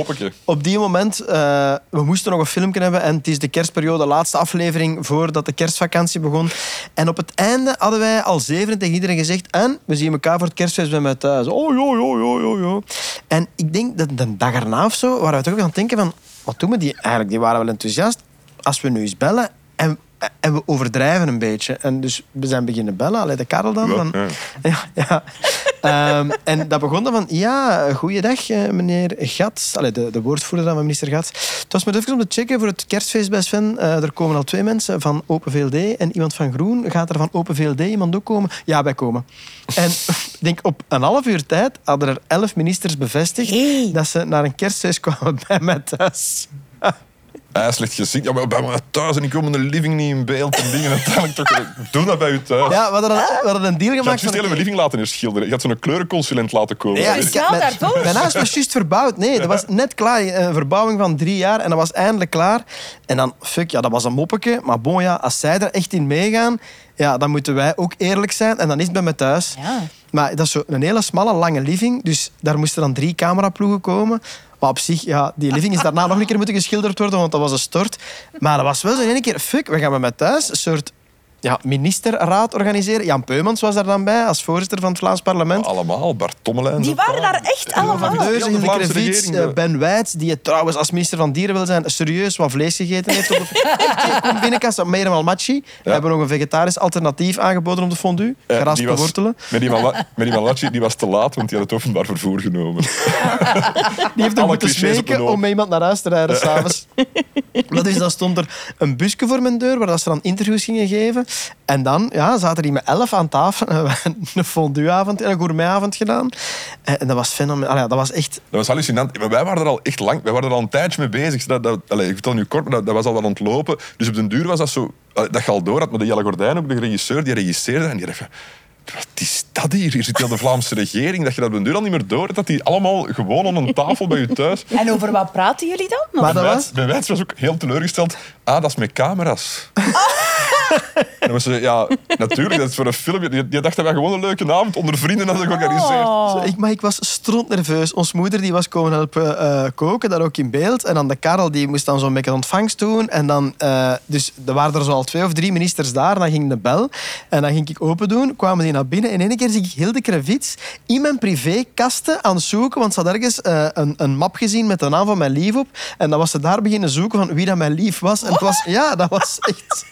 op die moment... eh, we moesten nog een filmpje hebben en het is de kerstperiode, laatste aflevering voordat de kerstvakantie begon. En op het einde hadden wij al zeven tegen iedereen gezegd en we zien elkaar voor het kerstfeest bij mij thuis. Oh, jo, jo, jo, jo, jo. En ik denk dat de dag erna of zo waren we toch ook aan het denken van... Wat doen we die eigenlijk? Die waren wel enthousiast. Als we nu eens bellen en, en we overdrijven een beetje. En dus we zijn beginnen bellen. Allee, de Karel dan. Ja, van, ja. ja, ja. Ehm, en dat begon dan van, ja, goeiedag eh, meneer Gat. Allee, de, de woordvoerder dan van minister Gat. Het was maar even om te checken voor het kerstfeest bij Sven. Eh, er komen al twee mensen van Open VLD en iemand van Groen. Gaat er van Open VLD iemand ook komen? Ja, wij komen. En ik denk, op een half uur tijd hadden er elf ministers bevestigd Hey. dat ze naar een kerstfeest kwamen bij mij thuis. Hij is slecht gezien. Ja, maar bij mij thuis en ik kom in de living niet in beeld en dingen. Uiteindelijk toch, doe dat bij u thuis. Ja, we hadden, we hadden een deal Je had gemaakt. juist hele living laten schilderen. Je had zo'n kleurenconsulent laten komen. Ja, Dat ik Schaal mijn, daarvoor. mijn huis was juist verbouwd. Nee, dat was net klaar. Een verbouwing van drie jaar en dat was eindelijk klaar. En dan, fuck, ja, dat was een moppetje. Maar bon, ja, als zij er echt in meegaan, ja, dan moeten wij ook eerlijk zijn. En dan is het bij me thuis. Ja. Maar dat is zo een hele smalle, lange living. Dus daar moesten dan drie cameraploegen komen. Maar op zich, ja, die living is daarna nog een keer moeten geschilderd worden, want dat was een stort. Maar dat was wel zo in één keer, fuck, we gaan met thuis een soort ja, ministerraad organiseren. Jan Peumans was daar dan bij, als voorzitter van het Vlaams parlement. Allemaal, Bart Tommelijn. Die waren daar echt allemaal. Van Deurzen, de Krevits, regering, eh, de- Ben Wijts, die het trouwens als minister van Dierenwelzijn serieus wat vlees gegeten heeft. Op de binnenkast, Meijer Malmachi. We hebben nog een vegetarisch alternatief aangeboden op de fondue. Eh, Geraspte die was- wortelen. Met die, met die was te laat, want die had het openbaar vervoer genomen. Die heeft nog alle moeten smeken om met iemand naar huis te rijden s'avonds. Maar dus dan stond er een busje voor mijn deur waar dat ze dan interviews gingen geven. En dan ja, zaten die met elf aan tafel. En we hebben een fondueavond, een gourmetavond gedaan. En en dat was fenomenaal. Ja, dat was echt... Dat was hallucinant. Wij waren er al echt lang, wij waren al een tijdje mee bezig. Dat, dat, allez, ik vertel nu kort, maar dat, was al wat ontlopen. Dus op den duur was dat zo... Dat je al door had met de Jelle Gordijn, ook de regisseur, die regisseerde. En die dacht wat is dat hier? Hier zit heel de Vlaamse regering. Dat je dat op duur al niet meer door hebt. Dat die allemaal gewoon aan een tafel bij je thuis... En over wat praten jullie dan? Maar dat Bij was... Bij Wijts was ook heel teleurgesteld. Ah, dat is met camera's. En dan was ze, ja, natuurlijk, dat is voor een film. Die dacht dat wij gewoon een leuke avond onder vrienden hadden georganiseerd. Oh. Zo, ik, maar ik was strontnerveus. Ons moeder die was komen helpen eh, koken, daar ook in beeld. En dan de Karel die moest dan zo'n beetje ontvangst doen. En dan, eh, dus er waren er zo al twee of drie ministers daar. Dan ging de bel. En dan ging ik open doen. Kwamen die naar binnen. En in één keer zie ik Hilde Krevits in mijn privékasten aan het zoeken. Want ze had ergens eh, een, een map gezien met de naam van mijn lief op. En dan was ze daar beginnen zoeken van wie dat mijn lief was. En het was, ja, dat was echt...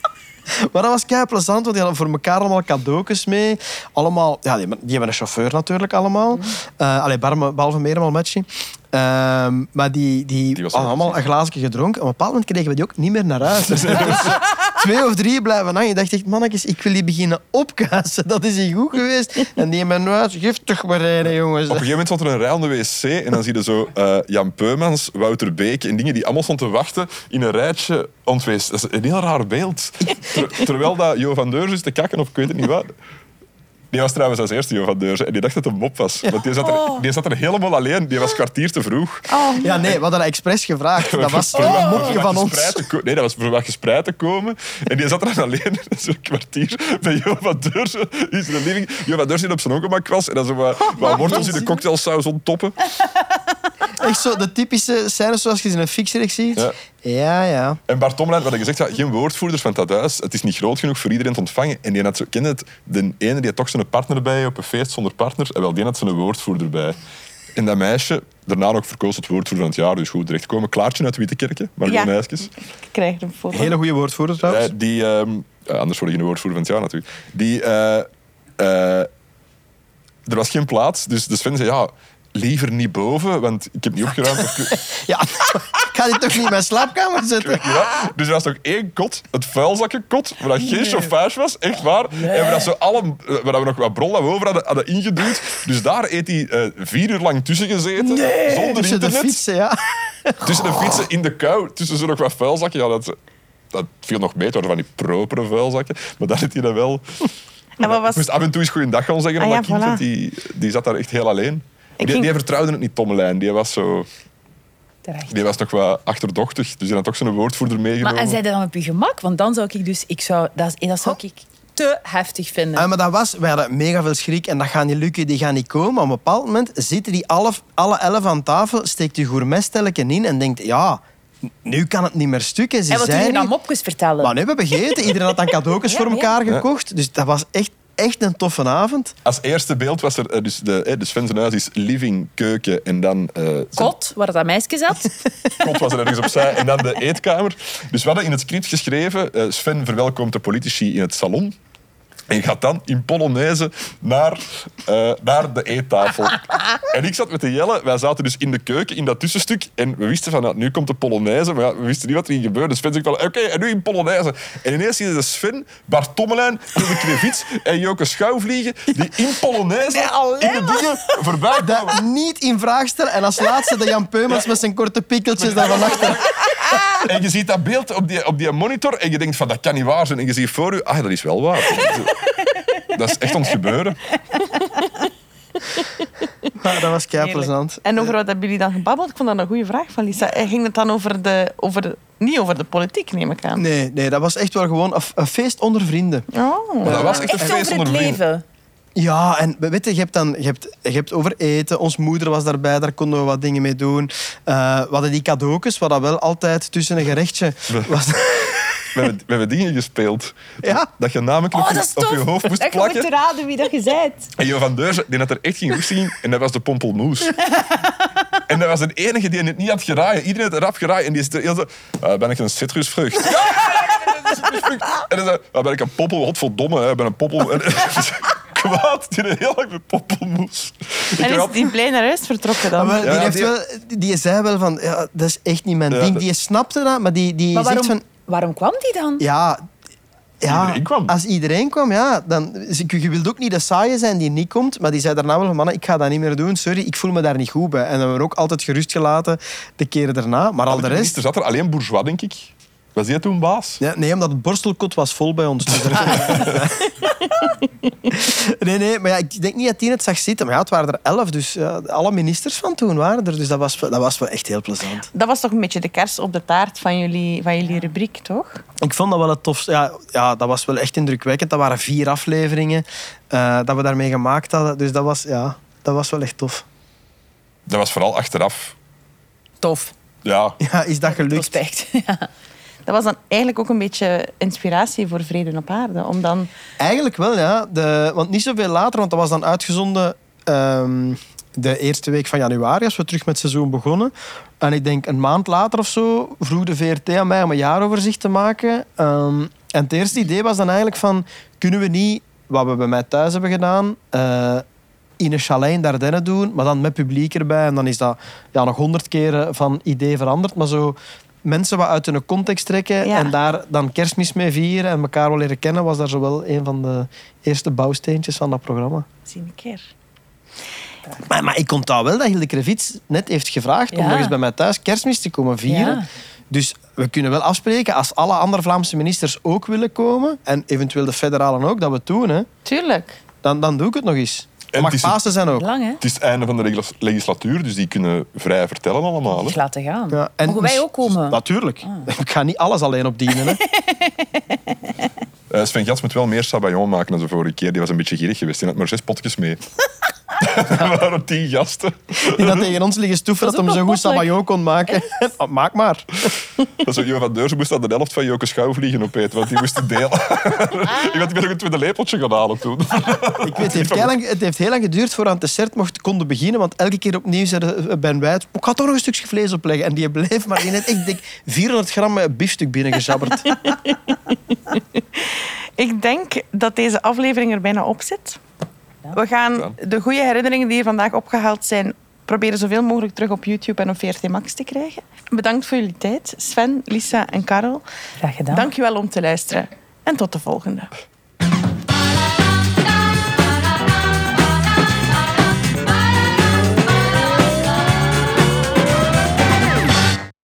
Maar dat was kei plezant, want die hadden voor elkaar allemaal cadeautjes mee. Allemaal, ja, die, hebben- die hebben een chauffeur natuurlijk allemaal. Eh allee, bar- behalve Meermal Matchy. Ehm, maar die, die, Die was hadden allemaal een glaasje gedronken. Op een bepaald moment kregen we die ook niet meer naar huis. Twee of drie blijven hangen. Ik dacht echt, mannetjes, ik wil die beginnen opkassen. Dat is niet goed geweest. En die hebben nou giftig bereiden, jongens. Op een gegeven moment stond er een rij aan de wc en dan zie je zo eh, Jan Peumans, Wouter Beek en dingen die allemaal stonden te wachten in een rijtje wc. Dat is een heel raar beeld. Ter- terwijl dat Jo van Deurs is te kakken of ik weet het niet wat. Die was trouwens als eerste van Deurzen en die dacht dat het een mop was. Want die zat, er, die zat er helemaal alleen. Die was kwartier te vroeg. Ja, nee, we hadden dat expres gevraagd. Dat was Voor een mopje van ons. gespreid te ko- Nee, dat was voor wat gespreid te komen. En die zat er dan alleen zo'n kwartier bij Jo van Deurzen. Die is in de living. Jo van Deurzen die op zijn ongemak was. En dan zo wat, wat wortels in de cocktailsaus onttoppen. Echt zo de typische scènes zoals je ze in een fictie ziet. Ja. Ja, ja. En Bart Tommelijn had gezegd, ja, geen woordvoerders van dat huis. Het is niet groot genoeg voor iedereen te ontvangen. En die had zo, kende het, de ene die had toch zijn partner bij op een feest zonder partner. En wel, die had zijn woordvoerder bij. En dat meisje, daarna nog verkozen tot woordvoerder van het jaar, dus goed terechtkomen. Klaartje uit Wittekerke, maar Ja. gewoon meisjes. Ik krijg een foto. Hele goede woordvoerder trouwens. Die, ehm, ja, anders word je geen woordvoerder van het jaar natuurlijk. Die, eh, eh, er was geen plaats, dus de Sven zei, ja, liever niet boven, want ik heb niet opgeruimd. Ja, ik ga die toch niet in mijn slaapkamer zetten? weet niet wat. Dus er was nog één kot, het vuilzakkenkot, waar dat geen chauffage was, echt waar. En waar, dat zo alle, eh, waar dat we nog wat brol dat we over hadden, hadden ingeduwd. Dus daar heeft hij eh, vier uur lang tussen gezeten, zonder Tussen de internet. fietsen, ja. Tussen de fietsen in de kou, tussen zo nog wat vuilzakken. Ja, dat, dat viel nog beter, van die propere vuilzakken. Maar daar heeft hij dat wel... En Ik was... moest af en toe eens goeiedag gaan zeggen, Ah, ja, voilà. want die, die zat daar echt heel alleen. Die, ging- die vertrouwde het niet, Tommelijn. Die was, zo, Terecht. die was nog wat achterdochtig, dus die had toch zijn woordvoerder Maar meegenomen. en zij dat dan op je gemak? Want dan zou ik dus... Ik zou, dat, dat zou ik te heftig vinden. Ah, maar dat was, wij hadden mega veel schrik en dat gaat niet lukken, die gaan niet komen. Maar op een bepaald moment zitten die alle, alle elf aan tafel, steekt je gourmetstelletje in en denkt, ja, nu kan het niet meer stukken. Ze en wat je zijn dan mopjes vertellen? Maar nu hebben we gegeten, iedereen had dan cadeautjes Ja, voor ja. elkaar gekocht. Dus dat was echt, echt een toffe avond. Als eerste beeld was er... eh, Dus de, eh, de Sven zijn huis is living, keuken en dan... eh, zijn Kot, waar dat meisje zat. kot was er ergens opzij. En dan de eetkamer. Dus we hadden in het script geschreven... eh, Sven verwelkomt de politici in het salon. En gaat dan in Polonaise naar, eh, naar de eettafel. En ik zat met de Jelle. Wij zaten dus in de keuken, in dat tussenstuk. En we wisten van, ja, nu komt de Polonaise. Maar ja, we wisten niet wat er ging gebeuren. Dus Sven zegt van, oké, en nu in Polonaise. En ineens zie je de Sven, Bart Tommelijn, Hilde Krevits en Joke Schouw vliegen. Die in Polonaise in de dingen voorbij komen. Dat niet in vraag stellen. En als laatste de Jan Peumans met zijn korte pikkeltjes daar van achter. En je ziet dat beeld op die, op die monitor en je denkt van dat kan niet waar zijn. En je ziet voor je, ah, dat is wel waar. Dat is echt het gebeuren. Ja, dat was kei plezant. En over wat hebben jullie dan gebabbeld? Ik vond dat een goede vraag van Lisa. En Ging het dan over de, over de, niet over de politiek, neem ik aan? Nee, nee, dat was echt wel gewoon een, een feest onder vrienden. Oh. Maar dat was echt een feest over het onder vrienden. leven. Ja, en weet je, je hebt, dan, je, hebt, je hebt over eten. Ons moeder was daarbij, daar konden we wat dingen mee doen. Eh, we hadden die cadeautjes, wat dat wel altijd tussen een gerechtje was. We hebben, we hebben dingen gespeeld. Ja. Dat je namelijk Oh, op, je, op tof. je hoofd moest Dat je moet plakken. raden wie dat je bent. En Jo van Deurzen, die had er echt geen goesting in. En dat was de pompelmoes. en dat was de enige die het niet had geraaien. Iedereen had eraf geraaien. En die is er heel zo... "Ah, ben ik een citrusvrucht? Een. En dan zei ah, ben ik een poppel? Godverdomme, hè, ik ben een poppel. En, kwaad. Die deed heel lang met poppelmoes. Ik En is die blij naar huis vertrokken dan? Maar die, heeft wel, die zei wel van, ja, dat is echt niet mijn Ja, ding. Die snapte dat, maar die, die Maar zegt waarom, van... waarom kwam die dan? Ja, ja, Iedereen kwam. als iedereen kwam, ja, dan... Je je wilt ook niet de saaie zijn die niet komt, maar die zei daarna wel van, mannen, ik ga dat niet meer doen, sorry, ik voel me daar niet goed bij. En dan hebben we ook altijd gerust gelaten de keren daarna, maar al de Er rest... zat er alleen Bourgeois, denk ik. Was die toen baas? Ja, nee, omdat het borstelkot was vol bij ons. Dus nee, nee, maar ja, ik denk niet dat die het zag zitten. Maar ja, het waren er elf, dus ja, alle ministers van toen waren er. Dus dat was, dat was wel echt heel plezant. Dat was toch een beetje de kers op de taart van jullie, van jullie rubriek, toch? Ik vond dat wel het tofste. Ja, ja, dat was wel echt indrukwekkend. Dat waren vier afleveringen eh, dat we daarmee gemaakt hadden. Dus dat was, ja, dat was wel echt tof. Dat was vooral achteraf. Tof. Ja, Ja, is dat gelukt? Respect. Ja. Dat was dan eigenlijk ook een beetje inspiratie voor Vrede op Aarde. Om dan... Eigenlijk wel, ja. De, want niet zoveel later, want dat was dan uitgezonden ehm, de eerste week van januari, als we terug met het seizoen begonnen. En ik denk een maand later of zo vroeg de VRT aan mij om een jaaroverzicht te maken. Ehm, en het eerste idee was dan eigenlijk van, kunnen we niet, wat we bij mij thuis hebben gedaan, eh, in een chalet in Dardenne doen, maar dan met publiek erbij. En dan is dat ja, nog honderd keren van idee veranderd. Maar zo mensen wat uit hun context trekken Ja. en daar dan kerstmis mee vieren en elkaar wel leren kennen, was daar zo wel een van de eerste bouwsteentjes van dat programma. Zie een keer. Maar, maar ik onthoud wel dat Hilde Krevits net heeft gevraagd om nog eens bij mij thuis kerstmis te komen vieren. Ja. Dus we kunnen wel afspreken, als alle andere Vlaamse ministers ook willen komen, en eventueel de federalen ook, dat we het doen, hè, Tuurlijk. dan, dan doe ik het nog eens. En Mag het is- Pasen zijn ook. Lang, hè? het is het einde van de legis- legislatuur, dus die kunnen vrij vertellen allemaal. Hè. Ik laten gaan. Ja, en Mogen wij mis- ook komen? Natuurlijk. Ik ga niet alles alleen opdienen. Hè. Eh, Sven Gats moet wel meer sabayon maken dan de vorige keer. Die was een beetje gierig geweest. Die had maar zes potjes mee. er waren tien gasten. Die dat tegen ons liggen stoeven dat, Dat hem ook zo goed sabayon kon maken. Oh, maak maar. Dat is iemand van Deurzen moest aan de helft van Joke Schouwvliegen opeten, want die moesten delen. ik had weer nog een tweede lepeltje gaan halen toen. Ik weet, het, heeft heel lang, het heeft heel lang geduurd voor we aan het dessert mocht, konden beginnen. Want elke keer opnieuw zeiden eh, Ben Wijt... Ik ga toch nog een stukje vlees opleggen. En die bleef maar die net, ik denk, 400 gram een biefstuk binnengezabberd. Ik denk dat deze aflevering er bijna op zit. We gaan de goede herinneringen die hier vandaag opgehaald zijn... proberen zoveel mogelijk terug op YouTube en op VRT Max te krijgen. Bedankt voor jullie tijd. Sven, Lisa en Karel. Graag gedaan. Dank je wel om te luisteren. En tot de volgende.